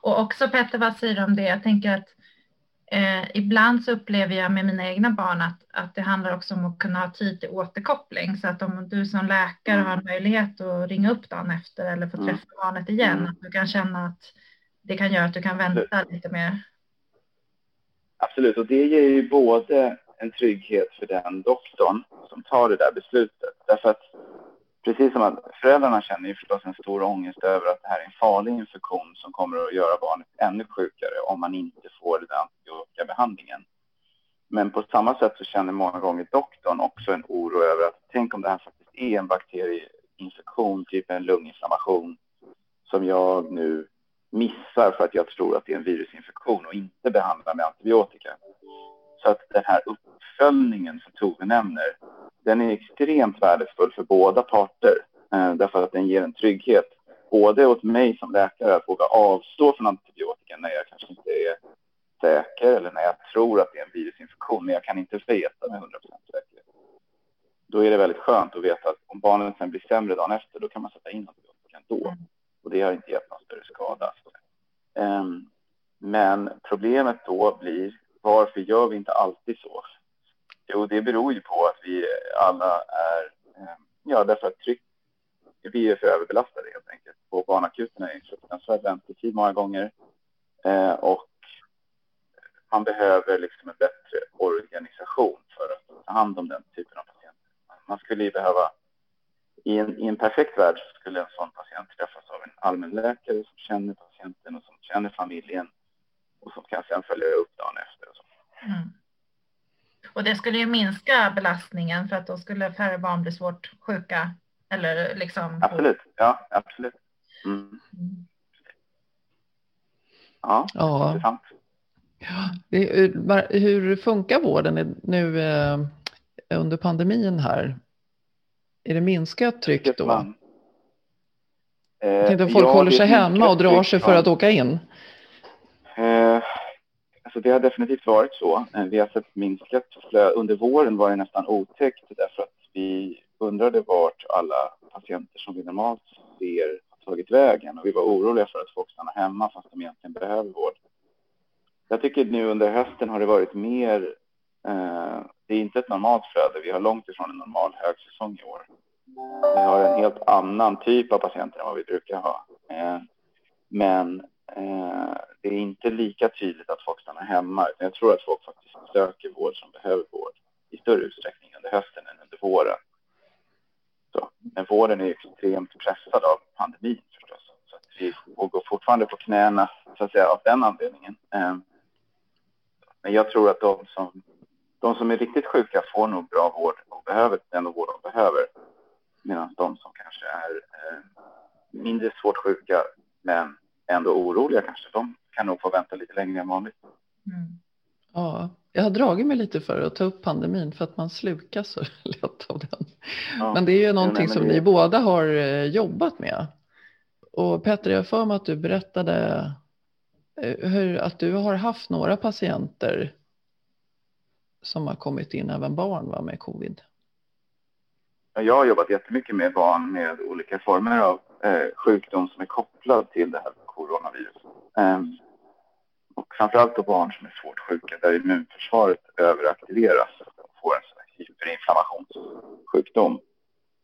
Och också Petter, vad säger du om det? Jag tänker att Eh, ibland så upplever jag med mina egna barn att, att det handlar också om att kunna ha tid till återkoppling. Så att om du som läkare har möjlighet att ringa upp dagen efter eller få träffa barnet igen, mm. att du kan känna att det kan göra att du kan vänta lite mer. Absolut, och det ger ju både en trygghet för den doktorn som tar det där beslutet. Därför att precis som att föräldrarna känner ju förstås en stor ångest över att det här är en farlig infektion som kommer att göra barnet ännu sjukare om man inte får den antibiotikabehandlingen. Men på samma sätt så känner många gånger doktorn också en oro över att tänk om det här faktiskt är en bakterieinfektion, typ en lunginflammation, som jag nu missar för att jag tror att det är en virusinfektion och inte behandlar med antibiotika. Så att den här uppföljningen som Tove nämner, den är extremt värdefull för båda parter eh, därför att den ger en trygghet både åt mig som läkare att våga avstå från antibiotika när jag kanske inte är säker eller när jag tror att det är en virusinfektion men jag kan inte veta med 100 säkerhet. Då är det väldigt skönt att veta att om barnen sen blir sämre dagen efter då kan man sätta in antibiotika då. Och det har inte gett någon större skada. Um, men problemet då blir varför gör vi inte alltid så? Jo, det beror ju på att vi alla är, eh, ja därför att tryck, vi är för överbelastade helt enkelt. På barnakuterna är det en fruktansvärd väntetid många gånger eh, och man behöver liksom en bättre organisation för att ta hand om den typen av patienter. Man skulle ju behöva i en, i en perfekt värld skulle en sån patient träffas av en allmänläkare som känner patienten och som känner familjen och som kan sedan följa upp dagen efter. Och, så. Mm. och det skulle ju minska belastningen för att då skulle färre barn bli svårt sjuka. Eller liksom... Absolut, ja absolut. Mm. Mm. Ja, ja, intressant. Ja, hur funkar vården nu eh, under pandemin här? Är det minskat tryck då? Man, eh, jag tänkte att folk ja, håller sig hemma och drar sig för att åka in. Eh, alltså det har definitivt varit så. Eh, vi har sett minskat flöde. Under våren var det nästan otäckt därför att vi undrade vart alla patienter som vi normalt ser har tagit vägen och vi var oroliga för att folk stannar hemma fast de egentligen behöver vård. Jag tycker nu under hösten har det varit mer eh, det är inte ett normalt flöde. Vi har långt ifrån en normal högsäsong i år. Vi har en helt annan typ av patienter än vad vi brukar ha. Eh, men Eh, det är inte lika tydligt att folk stannar hemma. Jag tror att folk faktiskt söker vård som behöver vård i större utsträckning under hösten än under våren. Så, men vården är extremt pressad av pandemin förstås. Så att vi går fortfarande på knäna så att säga av den anledningen. Eh, men jag tror att de som de som är riktigt sjuka får nog bra vård och behöver den vård de behöver. Medan de som kanske är eh, mindre svårt sjuka men ändå oroliga kanske, de kan nog få vänta lite längre än vanligt. Mm. Ja, jag har dragit mig lite för att ta upp pandemin för att man slukas så lätt av den. Ja, men det är ju någonting som det... ni båda har eh, jobbat med. Och Petter, jag för mig att du berättade eh, hur, att du har haft några patienter som har kommit in, även barn va, med covid? Jag har jobbat jättemycket med barn med olika former av eh, sjukdom som är kopplad till det här coronavirus. Ehm, och framförallt då barn som är svårt sjuka där immunförsvaret överaktiveras och får en sån här hyperinflammationssjukdom.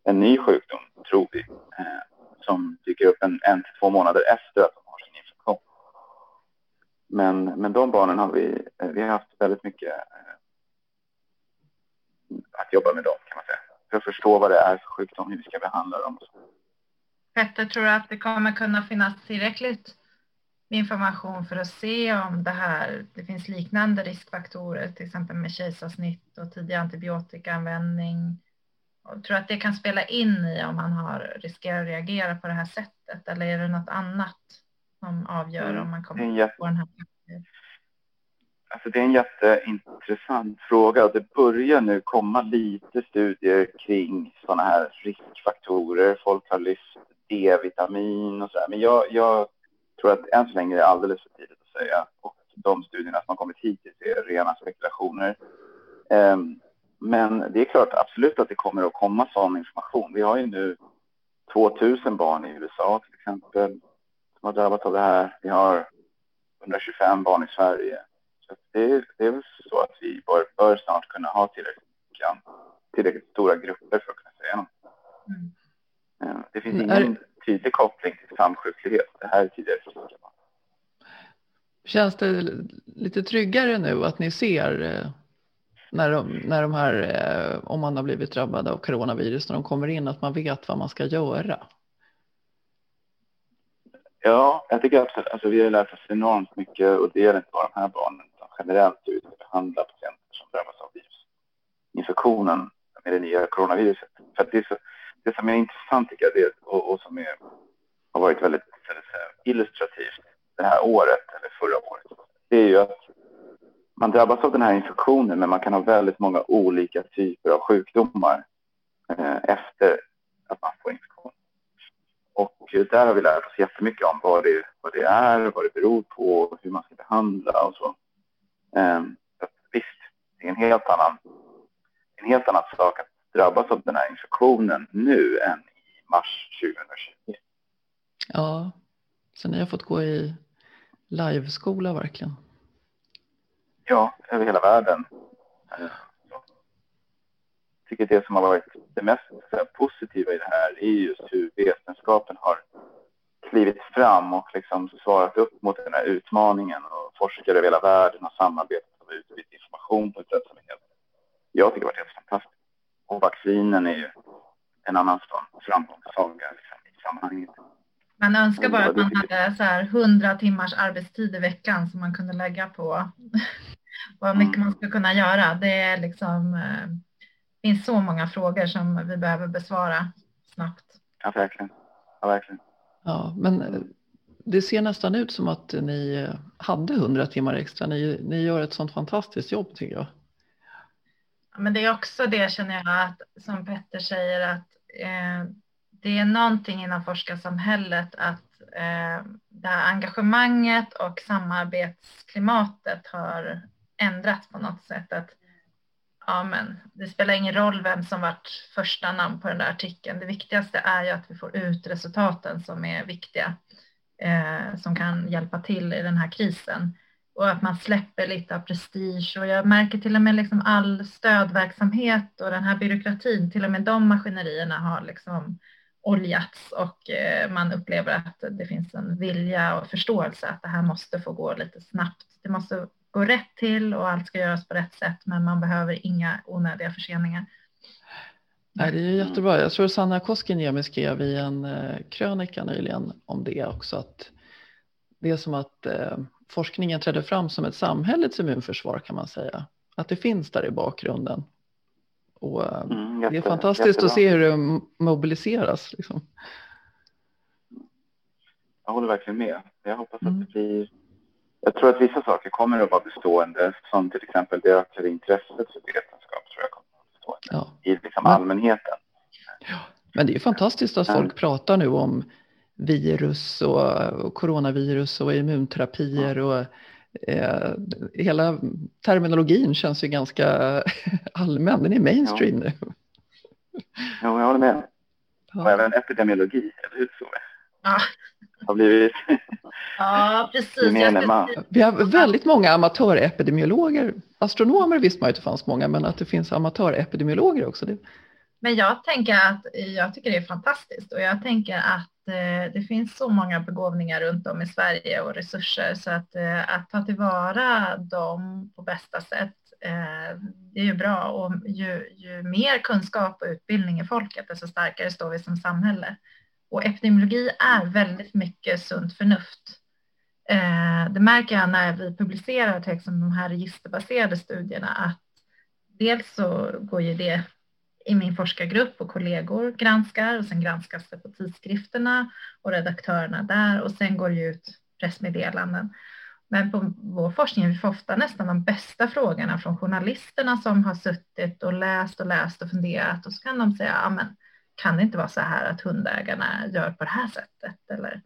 En ny sjukdom, tror vi, eh, som dyker upp en, en till två månader efter att de har sin infektion. Men, men de barnen har vi, eh, vi har haft väldigt mycket eh, att jobba med dem kan man säga. För att förstå vad det är för sjukdom, hur vi ska behandla dem. Petter, tror du att det kommer kunna finnas tillräckligt med information för att se om det här, det finns liknande riskfaktorer, till exempel med kejsarsnitt och tidig antibiotikaanvändning? Och tror du att det kan spela in i om man har riskerar att reagera på det här sättet eller är det något annat som avgör mm. om man kommer att få den här Alltså det är en jätteintressant fråga. Det börjar nu komma lite studier kring sådana här riskfaktorer. Folk har lyft D-vitamin och så där. Men jag, jag, tror att än så länge är det alldeles för tidigt att säga. Och de studierna som har kommit hittills är rena spekulationer. Um, men det är klart absolut att det kommer att komma sån information. Vi har ju nu 2000 barn i USA till exempel som har drabbats av det här. Vi har 125 barn i Sverige. Så det, är, det är väl så att vi bör, bör snart kunna ha tillräckligt, tillräckligt stora grupper för att kunna säga något. Mm. Det finns ingen är... tydlig koppling till samsjuklighet. Det här är tidigare friska Känns det lite tryggare nu att ni ser eh, när de, när de här, eh, om man har blivit drabbad av coronavirus, när de kommer in, att man vet vad man ska göra? Ja, jag tycker absolut, alltså vi har lärt oss enormt mycket och det gäller inte bara de här barnen utan generellt hur vi ska behandla patienter som drabbas av virusinfektionen med det nya coronaviruset. För det, så, det som är intressant tycker jag det, och, och som är, har varit väldigt illustrativt det här året eller förra året, det är ju att man drabbas av den här infektionen men man kan ha väldigt många olika typer av sjukdomar eh, efter att man får infektion. Och där har vi lärt oss jättemycket om vad det, vad det är, vad det beror på, hur man ska behandla och så. Eh, så visst, det är en helt annan, en helt annan sak att drabbas av den här infektionen nu än i mars 2020. Ja, så ni har fått gå i liveskola verkligen ja, över hela världen. Jag tycker det som har varit det mest positiva i det här är just hur vetenskapen har klivit fram och liksom svarat upp mot den här utmaningen och forskare över hela världen har samarbetat och utbytt information på ett sätt som är helt, jag tycker varit helt vaccinen är ju en annan framgångssaga liksom, i sammanhanget. Man önskar bara att man hade så här 100 timmars arbetstid i veckan som man kunde lägga på vad mycket man ska kunna göra. Det är liksom, eh, finns så många frågor som vi behöver besvara snabbt. Ja, verkligen. Ja, verkligen. Ja, men eh, det ser nästan ut som att ni eh, hade 100 timmar extra. Ni, ni gör ett sånt fantastiskt jobb tycker jag. Men det är också det känner jag att som Petter säger att eh, det är någonting inom forskarsamhället att eh, det här engagemanget och samarbetsklimatet har ändrats på något sätt. Att, ja, men det spelar ingen roll vem som varit första namn på den där artikeln. Det viktigaste är ju att vi får ut resultaten som är viktiga, eh, som kan hjälpa till i den här krisen och att man släpper lite av prestige och jag märker till och med liksom all stödverksamhet och den här byråkratin, till och med de maskinerierna har liksom oljats och eh, man upplever att det finns en vilja och förståelse att det här måste få gå lite snabbt. Det måste gå rätt till och allt ska göras på rätt sätt men man behöver inga onödiga förseningar. Nej, det är jättebra. Jag tror Sanna Koskiniemi skrev i en eh, krönika nyligen om det också att det är som att eh, forskningen träder fram som ett samhällets immunförsvar kan man säga. Att det finns där i bakgrunden och eh, mm, jätte, det är fantastiskt jättebra. att se hur det mobiliseras. Liksom. Jag håller verkligen med. Jag hoppas mm. att det blir... Jag tror att vissa saker kommer att vara bestående, som till exempel det ökade intresset för vetenskap tror jag kommer att vara bestående ja. i liksom allmänheten. Ja. Men det är fantastiskt att folk pratar nu om virus och, och coronavirus och immunterapier ja. och eh, hela terminologin känns ju ganska allmän, den är mainstream ja. nu. Ja, jag håller med. Och även epidemiologi, eller hur Tove? Ja. Har blivit Ja, precis. Vi har väldigt många amatörepidemiologer. Astronomer visste man ju att det fanns många, men att det finns amatörepidemiologer också. Det... Men jag tänker att jag tycker det är fantastiskt och jag tänker att Eh, det finns så många begåvningar runt om i Sverige och resurser så att, eh, att ta tillvara dem på bästa sätt eh, det är ju bra och ju, ju mer kunskap och utbildning i folket desto starkare står vi som samhälle. Och epidemiologi är väldigt mycket sunt förnuft. Eh, det märker jag när vi publicerar till exempel de här registerbaserade studierna att dels så går ju det i min forskargrupp och kollegor granskar och sen granskas det på tidskrifterna och redaktörerna där och sen går det ut pressmeddelanden. Men på vår forskning vi får ofta nästan de bästa frågorna från journalisterna som har suttit och läst och läst och funderat och så kan de säga, ja men kan det inte vara så här att hundägarna gör på det här sättet? Eller,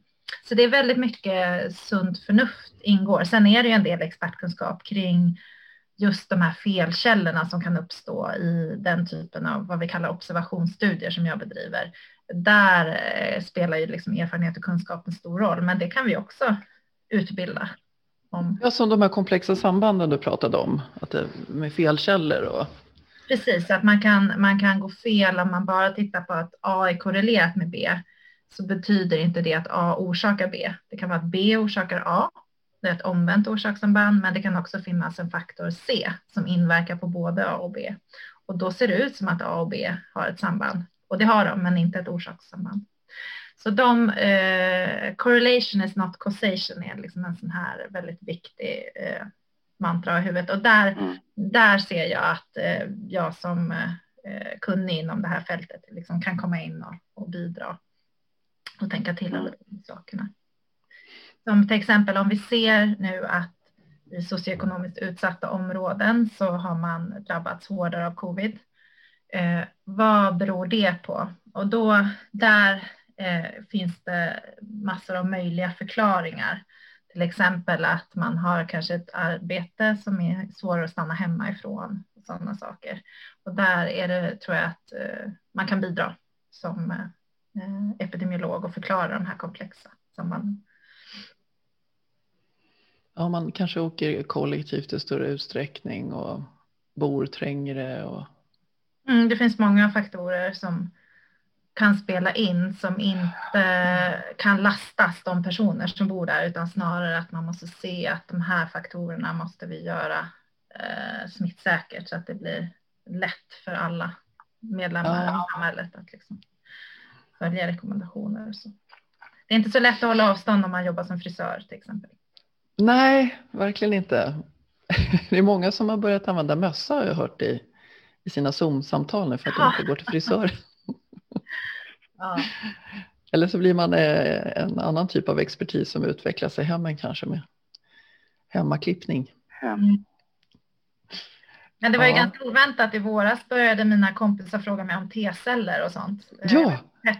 så det är väldigt mycket sunt förnuft ingår. Sen är det ju en del expertkunskap kring just de här felkällorna som kan uppstå i den typen av vad vi kallar observationsstudier som jag bedriver. Där eh, spelar ju liksom erfarenhet och kunskap en stor roll, men det kan vi också utbilda Om... Ja, som de här komplexa sambanden du pratade om, att det, med felkällor och Precis, att man kan, man kan gå fel om man bara tittar på att A är korrelerat med B så betyder inte det att A orsakar B. Det kan vara att B orsakar A. Det är ett omvänt orsakssamband, men det kan också finnas en faktor C som inverkar på både A och B. Och då ser det ut som att A och B har ett samband. Och det har de, men inte ett orsakssamband. Så de, eh, correlation is not causation är liksom en sån här väldigt viktig eh, mantra i huvudet. Och där, mm. där ser jag att eh, jag som eh, kunnig inom det här fältet liksom kan komma in och, och bidra och tänka till över de sakerna. Som till exempel om vi ser nu att i socioekonomiskt utsatta områden så har man drabbats hårdare av covid. Eh, vad beror det på? Och då där eh, finns det massor av möjliga förklaringar. Till exempel att man har kanske ett arbete som är svårare att stanna hemma ifrån och sådana saker. Och där är det, tror jag, att eh, man kan bidra som eh, eh epidemiolog och förklara de här komplexa sambanden. Ja, man kanske åker kollektivt i större utsträckning och bor trängre. Och... Mm, det finns många faktorer som kan spela in som inte kan lastas de personer som bor där utan snarare att man måste se att de här faktorerna måste vi göra eh, smittsäkert så att det blir lätt för alla medlemmar ja. i samhället att liksom följa rekommendationer. Så. Det är inte så lätt att hålla avstånd om man jobbar som frisör till exempel. Nej, verkligen inte. Det är många som har börjat använda mössa har jag hört i, i sina Zoom-samtal nu för att de inte går till frisör. Ja. Eller så blir man eh, en annan typ av expertis som utvecklar sig hemma kanske med hemmaklippning. Mm. Men det var ju ja. ganska oväntat. I våras började mina kompisar fråga mig om T-celler och sånt. Ja.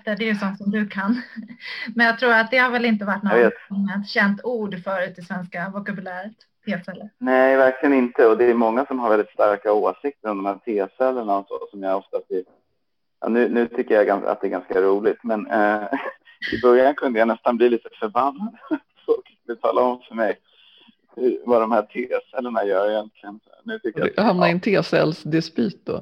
Det är ju sånt som du kan. Men jag tror att det har väl inte varit något känt ord förut i svenska vokabuläret. T-celler. Nej, verkligen inte. Och det är många som har väldigt starka åsikter om de här T-cellerna och så som jag ofta blir Ja, nu, nu tycker jag att det är ganska roligt, men eh, i början kunde jag nästan bli lite förbannad. Folk vill tala om för mig vad de här T-cellerna gör egentligen. Nu tycker jag att, hamnar i en T-cellsdispyt då.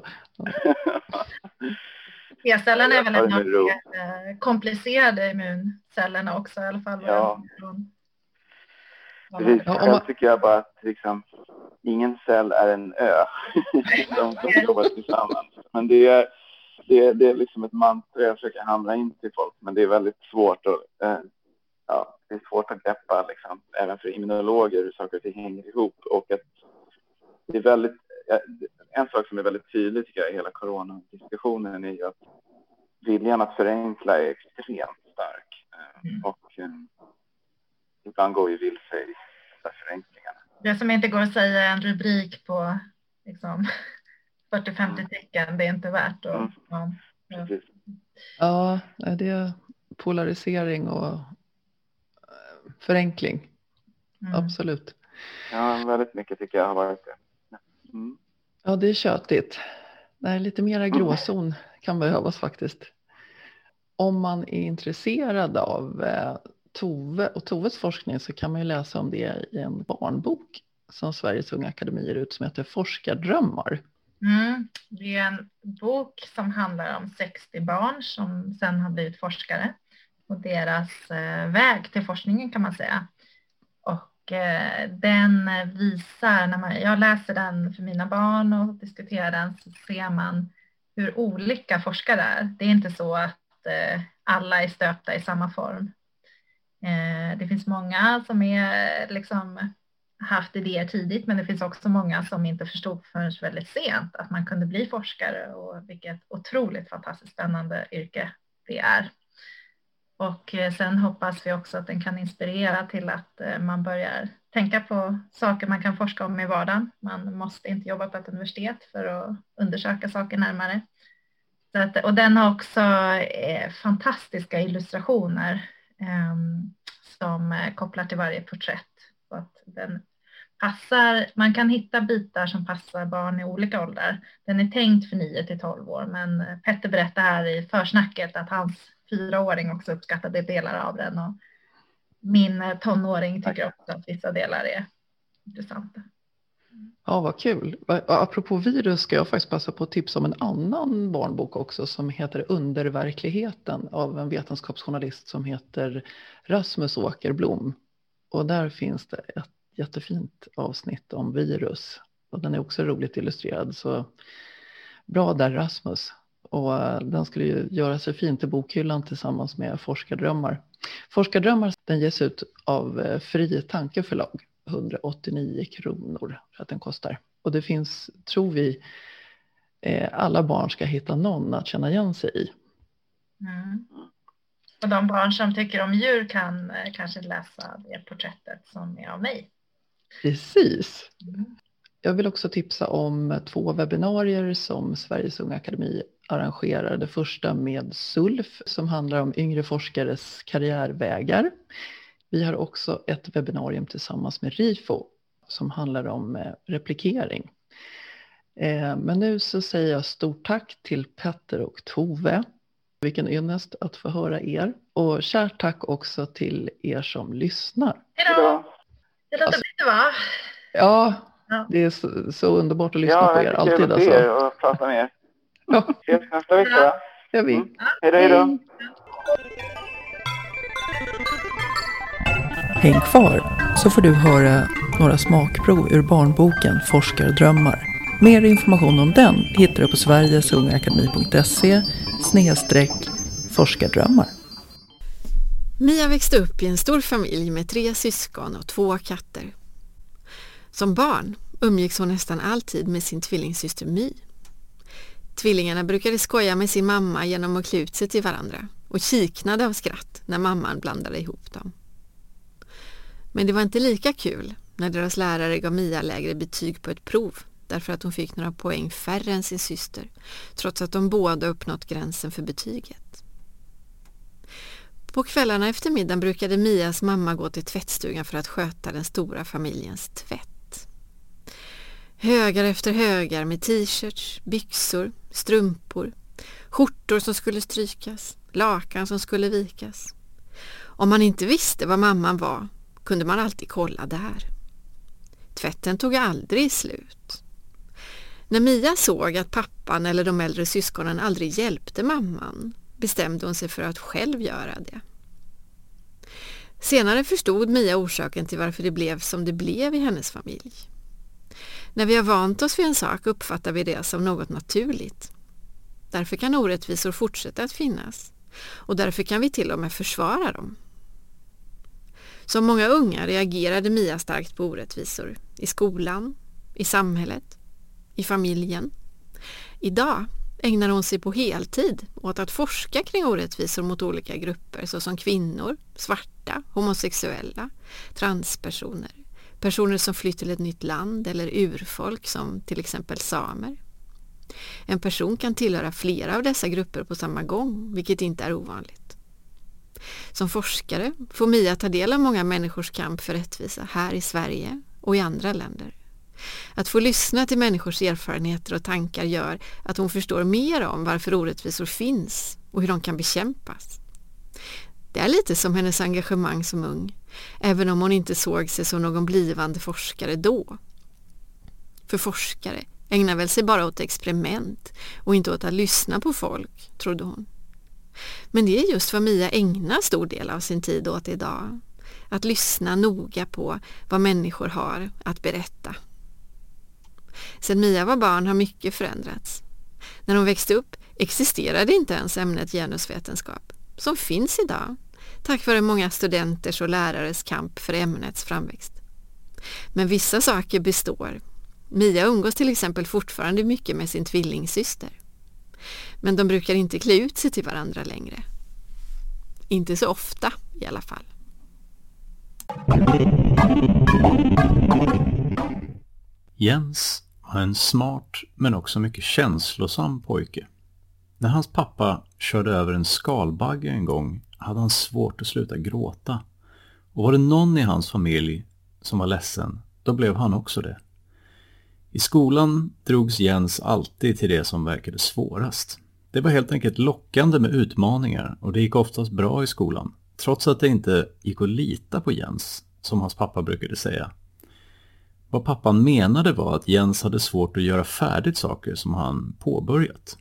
T-cellerna är väl en av de eh, komplicerade immuncellerna också i alla fall. Ja. Precis, själv tycker jag bara att liksom, ingen cell är en ö. de som jobbar tillsammans. Men det är det, det är liksom ett mantra jag försöker hamra in till folk, men det är väldigt svårt att, eh, ja, det är svårt att greppa liksom, även för immunologer hur saker och ting hänger ihop och att det är väldigt, en sak som är väldigt tydlig tycker jag i hela coronadiskussionen är ju att viljan att förenkla är extremt stark mm. och eh, ibland går ju vilse i förenklingarna. Det som inte går att säga en rubrik på liksom, 40-50 tecken, det är inte värt att... Ja, ja. ja, det är polarisering och förenkling. Mm. Absolut. Ja, väldigt mycket tycker jag har varit det. Mm. Ja, det är tjötigt. Nej, lite mera gråzon kan behövas faktiskt. Om man är intresserad av eh, Tove och Toves forskning så kan man ju läsa om det i en barnbok som Sveriges Unga Akademi ger ut som heter Forskardrömmar. Mm. Det är en bok som handlar om 60 barn som sen har blivit forskare och deras eh, väg till forskningen kan man säga. Och eh, den visar, när man, jag läser den för mina barn och diskuterar den så ser man hur olika forskare är. Det är inte så att eh, alla är stöpta i samma form. Eh, det finns många som är liksom haft idéer tidigt, men det finns också många som inte förstod förrän väldigt sent att man kunde bli forskare och vilket otroligt fantastiskt spännande yrke det är. Och eh, sen hoppas vi också att den kan inspirera till att eh, man börjar tänka på saker man kan forska om i vardagen. Man måste inte jobba på ett universitet för att undersöka saker närmare. Att, och den har också eh, fantastiska illustrationer ehm, eh, som kopplar till varje porträtt så att den passar, man kan hitta bitar som passar barn i olika åldrar. Den är tänkt för 9 till 12 år, men Petter berättade här i försnacket att hans fyraåring också uppskattade delar av den och min tonåring tycker också att vissa delar är intressant. Ja, vad kul. Apropå virus ska jag faktiskt passa på att tipsa om en annan barnbok också som heter Underverkligheten av en vetenskapsjournalist som heter Rasmus Åkerblom. Och där finns det ett jättefint avsnitt om virus och den är också roligt illustrerad. Så bra där Rasmus. Och eh, den skulle ju göra sig fint i bokhyllan tillsammans med Forskardrömmar. Forskardrömmar den ges ut av eh, Fri Tanke förlag 189 kronor för att den kostar. Och det finns, tror vi, eh, alla barn ska hitta någon att känna igen sig i. Mm. Och de barn som tycker om djur kan kanske läsa det porträttet som är av mig. Precis. Mm. Jag vill också tipsa om två webbinarier som Sveriges Unga Akademi arrangerar. Det första med SULF som handlar om yngre forskares karriärvägar. Vi har också ett webbinarium tillsammans med RIFO som handlar om eh, replikering. Eh, men nu så säger jag stort tack till Petter och Tove. Vilken ynnest att få höra er. Och kärt tack också till er som lyssnar. Hej då! Det låter alltså, bra va? Ja, ja, det är så, så, underbart att lyssna ja, på er. Alltid Ja, det är och prata med er. Ja. Ses nästa vecka. Ja, gör vi. Mm. Hej då, hej då. Häng kvar så får du höra några smakprov ur barnboken Forskardrömmar. Mer information om den hittar du på sverigesungaakademi.se snedstreck forskardrömmar. Mia växte upp i en stor familj med tre syskon och två katter. Som barn umgicks hon nästan alltid med sin tvillingsyster My. Tvillingarna brukade skoja med sin mamma genom att klä ut sig till varandra och kiknade av skratt när mamman blandade ihop dem. Men det var inte lika kul när deras lärare gav Mia lägre betyg på ett prov därför att hon fick några poäng färre än sin syster trots att de båda uppnått gränsen för betyget. På kvällarna efter middagen brukade Mias mamma gå till tvättstugan för att sköta den stora familjens tvätt. Högar efter högar med t-shirts, byxor, strumpor, skjortor som skulle strykas, lakan som skulle vikas. Om man inte visste var mamman var kunde man alltid kolla där. Tvätten tog aldrig slut. När Mia såg att pappan eller de äldre syskonen aldrig hjälpte mamman bestämde hon sig för att själv göra det. Senare förstod Mia orsaken till varför det blev som det blev i hennes familj. När vi har vant oss vid en sak uppfattar vi det som något naturligt. Därför kan orättvisor fortsätta att finnas och därför kan vi till och med försvara dem. Som många unga reagerade Mia starkt på orättvisor i skolan, i samhället, i familjen. Idag ägnar hon sig på heltid åt att forska kring orättvisor mot olika grupper såsom kvinnor, svarta, homosexuella, transpersoner, personer som flytt till ett nytt land eller urfolk som till exempel samer. En person kan tillhöra flera av dessa grupper på samma gång, vilket inte är ovanligt. Som forskare får Mia ta del av många människors kamp för rättvisa här i Sverige och i andra länder. Att få lyssna till människors erfarenheter och tankar gör att hon förstår mer om varför orättvisor finns och hur de kan bekämpas. Det är lite som hennes engagemang som ung, även om hon inte såg sig som någon blivande forskare då. För forskare ägnar väl sig bara åt experiment och inte åt att lyssna på folk, trodde hon. Men det är just vad Mia ägnar stor del av sin tid åt idag. Att lyssna noga på vad människor har att berätta. Sedan Mia var barn har mycket förändrats. När hon växte upp existerade inte ens ämnet genusvetenskap, som finns idag, tack vare många studenters och lärares kamp för ämnets framväxt. Men vissa saker består. Mia umgås till exempel fortfarande mycket med sin tvillingsyster. Men de brukar inte klä ut sig till varandra längre. Inte så ofta i alla fall. Jens var en smart men också mycket känslosam pojke. När hans pappa körde över en skalbagge en gång hade han svårt att sluta gråta. Och var det någon i hans familj som var ledsen, då blev han också det. I skolan drogs Jens alltid till det som verkade svårast. Det var helt enkelt lockande med utmaningar och det gick oftast bra i skolan, trots att det inte gick att lita på Jens, som hans pappa brukade säga. Vad pappan menade var att Jens hade svårt att göra färdigt saker som han påbörjat.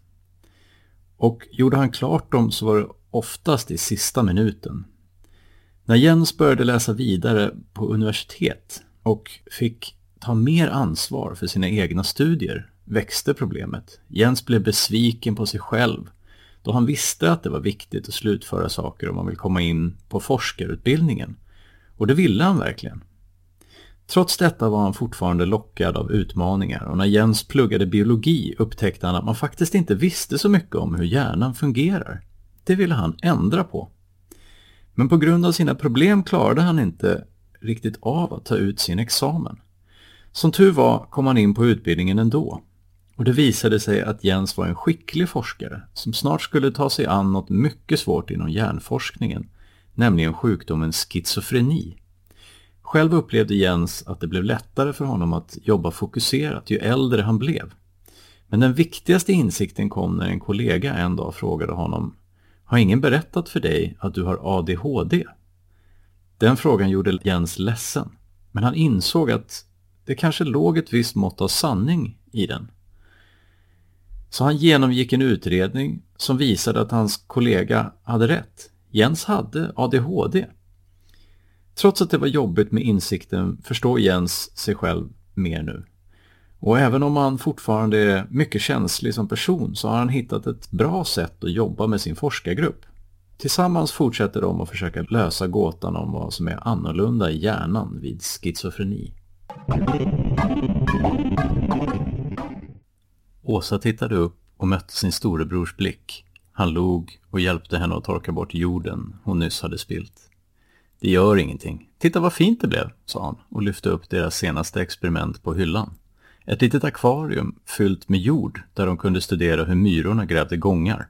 Och gjorde han klart dem så var det oftast i sista minuten. När Jens började läsa vidare på universitet och fick ta mer ansvar för sina egna studier växte problemet. Jens blev besviken på sig själv då han visste att det var viktigt att slutföra saker om man vill komma in på forskarutbildningen. Och det ville han verkligen. Trots detta var han fortfarande lockad av utmaningar och när Jens pluggade biologi upptäckte han att man faktiskt inte visste så mycket om hur hjärnan fungerar. Det ville han ändra på. Men på grund av sina problem klarade han inte riktigt av att ta ut sin examen. Som tur var kom han in på utbildningen ändå. Och det visade sig att Jens var en skicklig forskare som snart skulle ta sig an något mycket svårt inom hjärnforskningen, nämligen sjukdomen schizofreni. Själv upplevde Jens att det blev lättare för honom att jobba fokuserat ju äldre han blev. Men den viktigaste insikten kom när en kollega en dag frågade honom har ingen berättat för dig att du har ADHD? Den frågan gjorde Jens ledsen, men han insåg att det kanske låg ett visst mått av sanning i den. Så han genomgick en utredning som visade att hans kollega hade rätt. Jens hade ADHD. Trots att det var jobbigt med insikten förstår Jens sig själv mer nu. Och även om han fortfarande är mycket känslig som person så har han hittat ett bra sätt att jobba med sin forskargrupp. Tillsammans fortsätter de att försöka lösa gåtan om vad som är annorlunda i hjärnan vid schizofreni. Åsa tittade upp och mötte sin storebrors blick. Han log och hjälpte henne att torka bort jorden hon nyss hade spilt. Det gör ingenting. Titta vad fint det blev, sa han och lyfte upp deras senaste experiment på hyllan. Ett litet akvarium fyllt med jord där de kunde studera hur myrorna grävde gångar.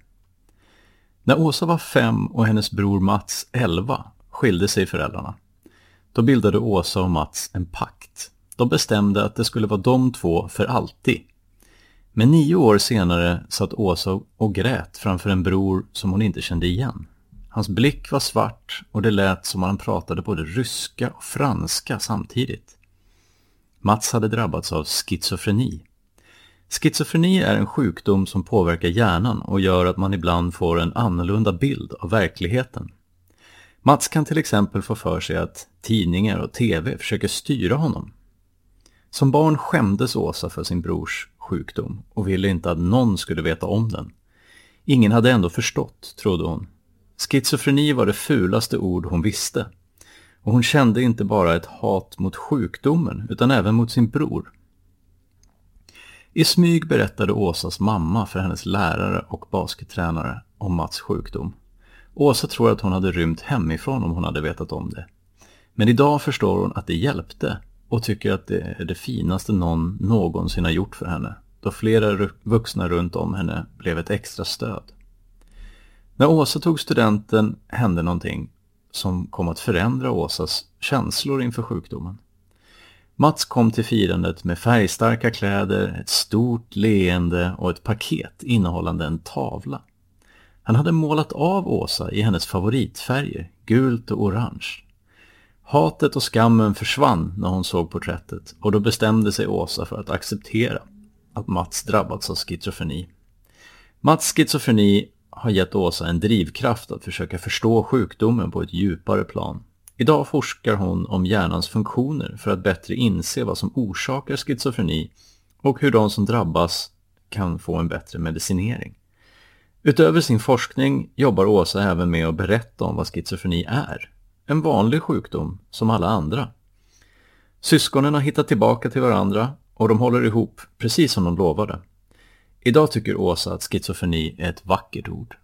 När Åsa var fem och hennes bror Mats elva skilde sig föräldrarna. Då bildade Åsa och Mats en pakt. De bestämde att det skulle vara de två för alltid. Men nio år senare satt Åsa och grät framför en bror som hon inte kände igen. Hans blick var svart och det lät som om han pratade både ryska och franska samtidigt. Mats hade drabbats av schizofreni. Schizofreni är en sjukdom som påverkar hjärnan och gör att man ibland får en annorlunda bild av verkligheten. Mats kan till exempel få för sig att tidningar och tv försöker styra honom. Som barn skämdes Åsa för sin brors sjukdom och ville inte att någon skulle veta om den. Ingen hade ändå förstått, trodde hon. Schizofreni var det fulaste ord hon visste. Och hon kände inte bara ett hat mot sjukdomen utan även mot sin bror. I smyg berättade Åsas mamma för hennes lärare och baskettränare om Mats sjukdom. Åsa tror att hon hade rymt hemifrån om hon hade vetat om det. Men idag förstår hon att det hjälpte och tycker att det är det finaste någon någonsin har gjort för henne, då flera vuxna runt om henne blev ett extra stöd. När Åsa tog studenten hände någonting som kom att förändra Åsas känslor inför sjukdomen. Mats kom till firandet med färgstarka kläder, ett stort leende och ett paket innehållande en tavla. Han hade målat av Åsa i hennes favoritfärger, gult och orange. Hatet och skammen försvann när hon såg porträttet och då bestämde sig Åsa för att acceptera att Mats drabbats av schizofreni. Mats schizofreni har gett Åsa en drivkraft att försöka förstå sjukdomen på ett djupare plan. Idag forskar hon om hjärnans funktioner för att bättre inse vad som orsakar schizofreni och hur de som drabbas kan få en bättre medicinering. Utöver sin forskning jobbar Åsa även med att berätta om vad schizofreni är en vanlig sjukdom som alla andra. Syskonen har hittat tillbaka till varandra och de håller ihop precis som de lovade. Idag tycker Åsa att schizofreni är ett vackert ord.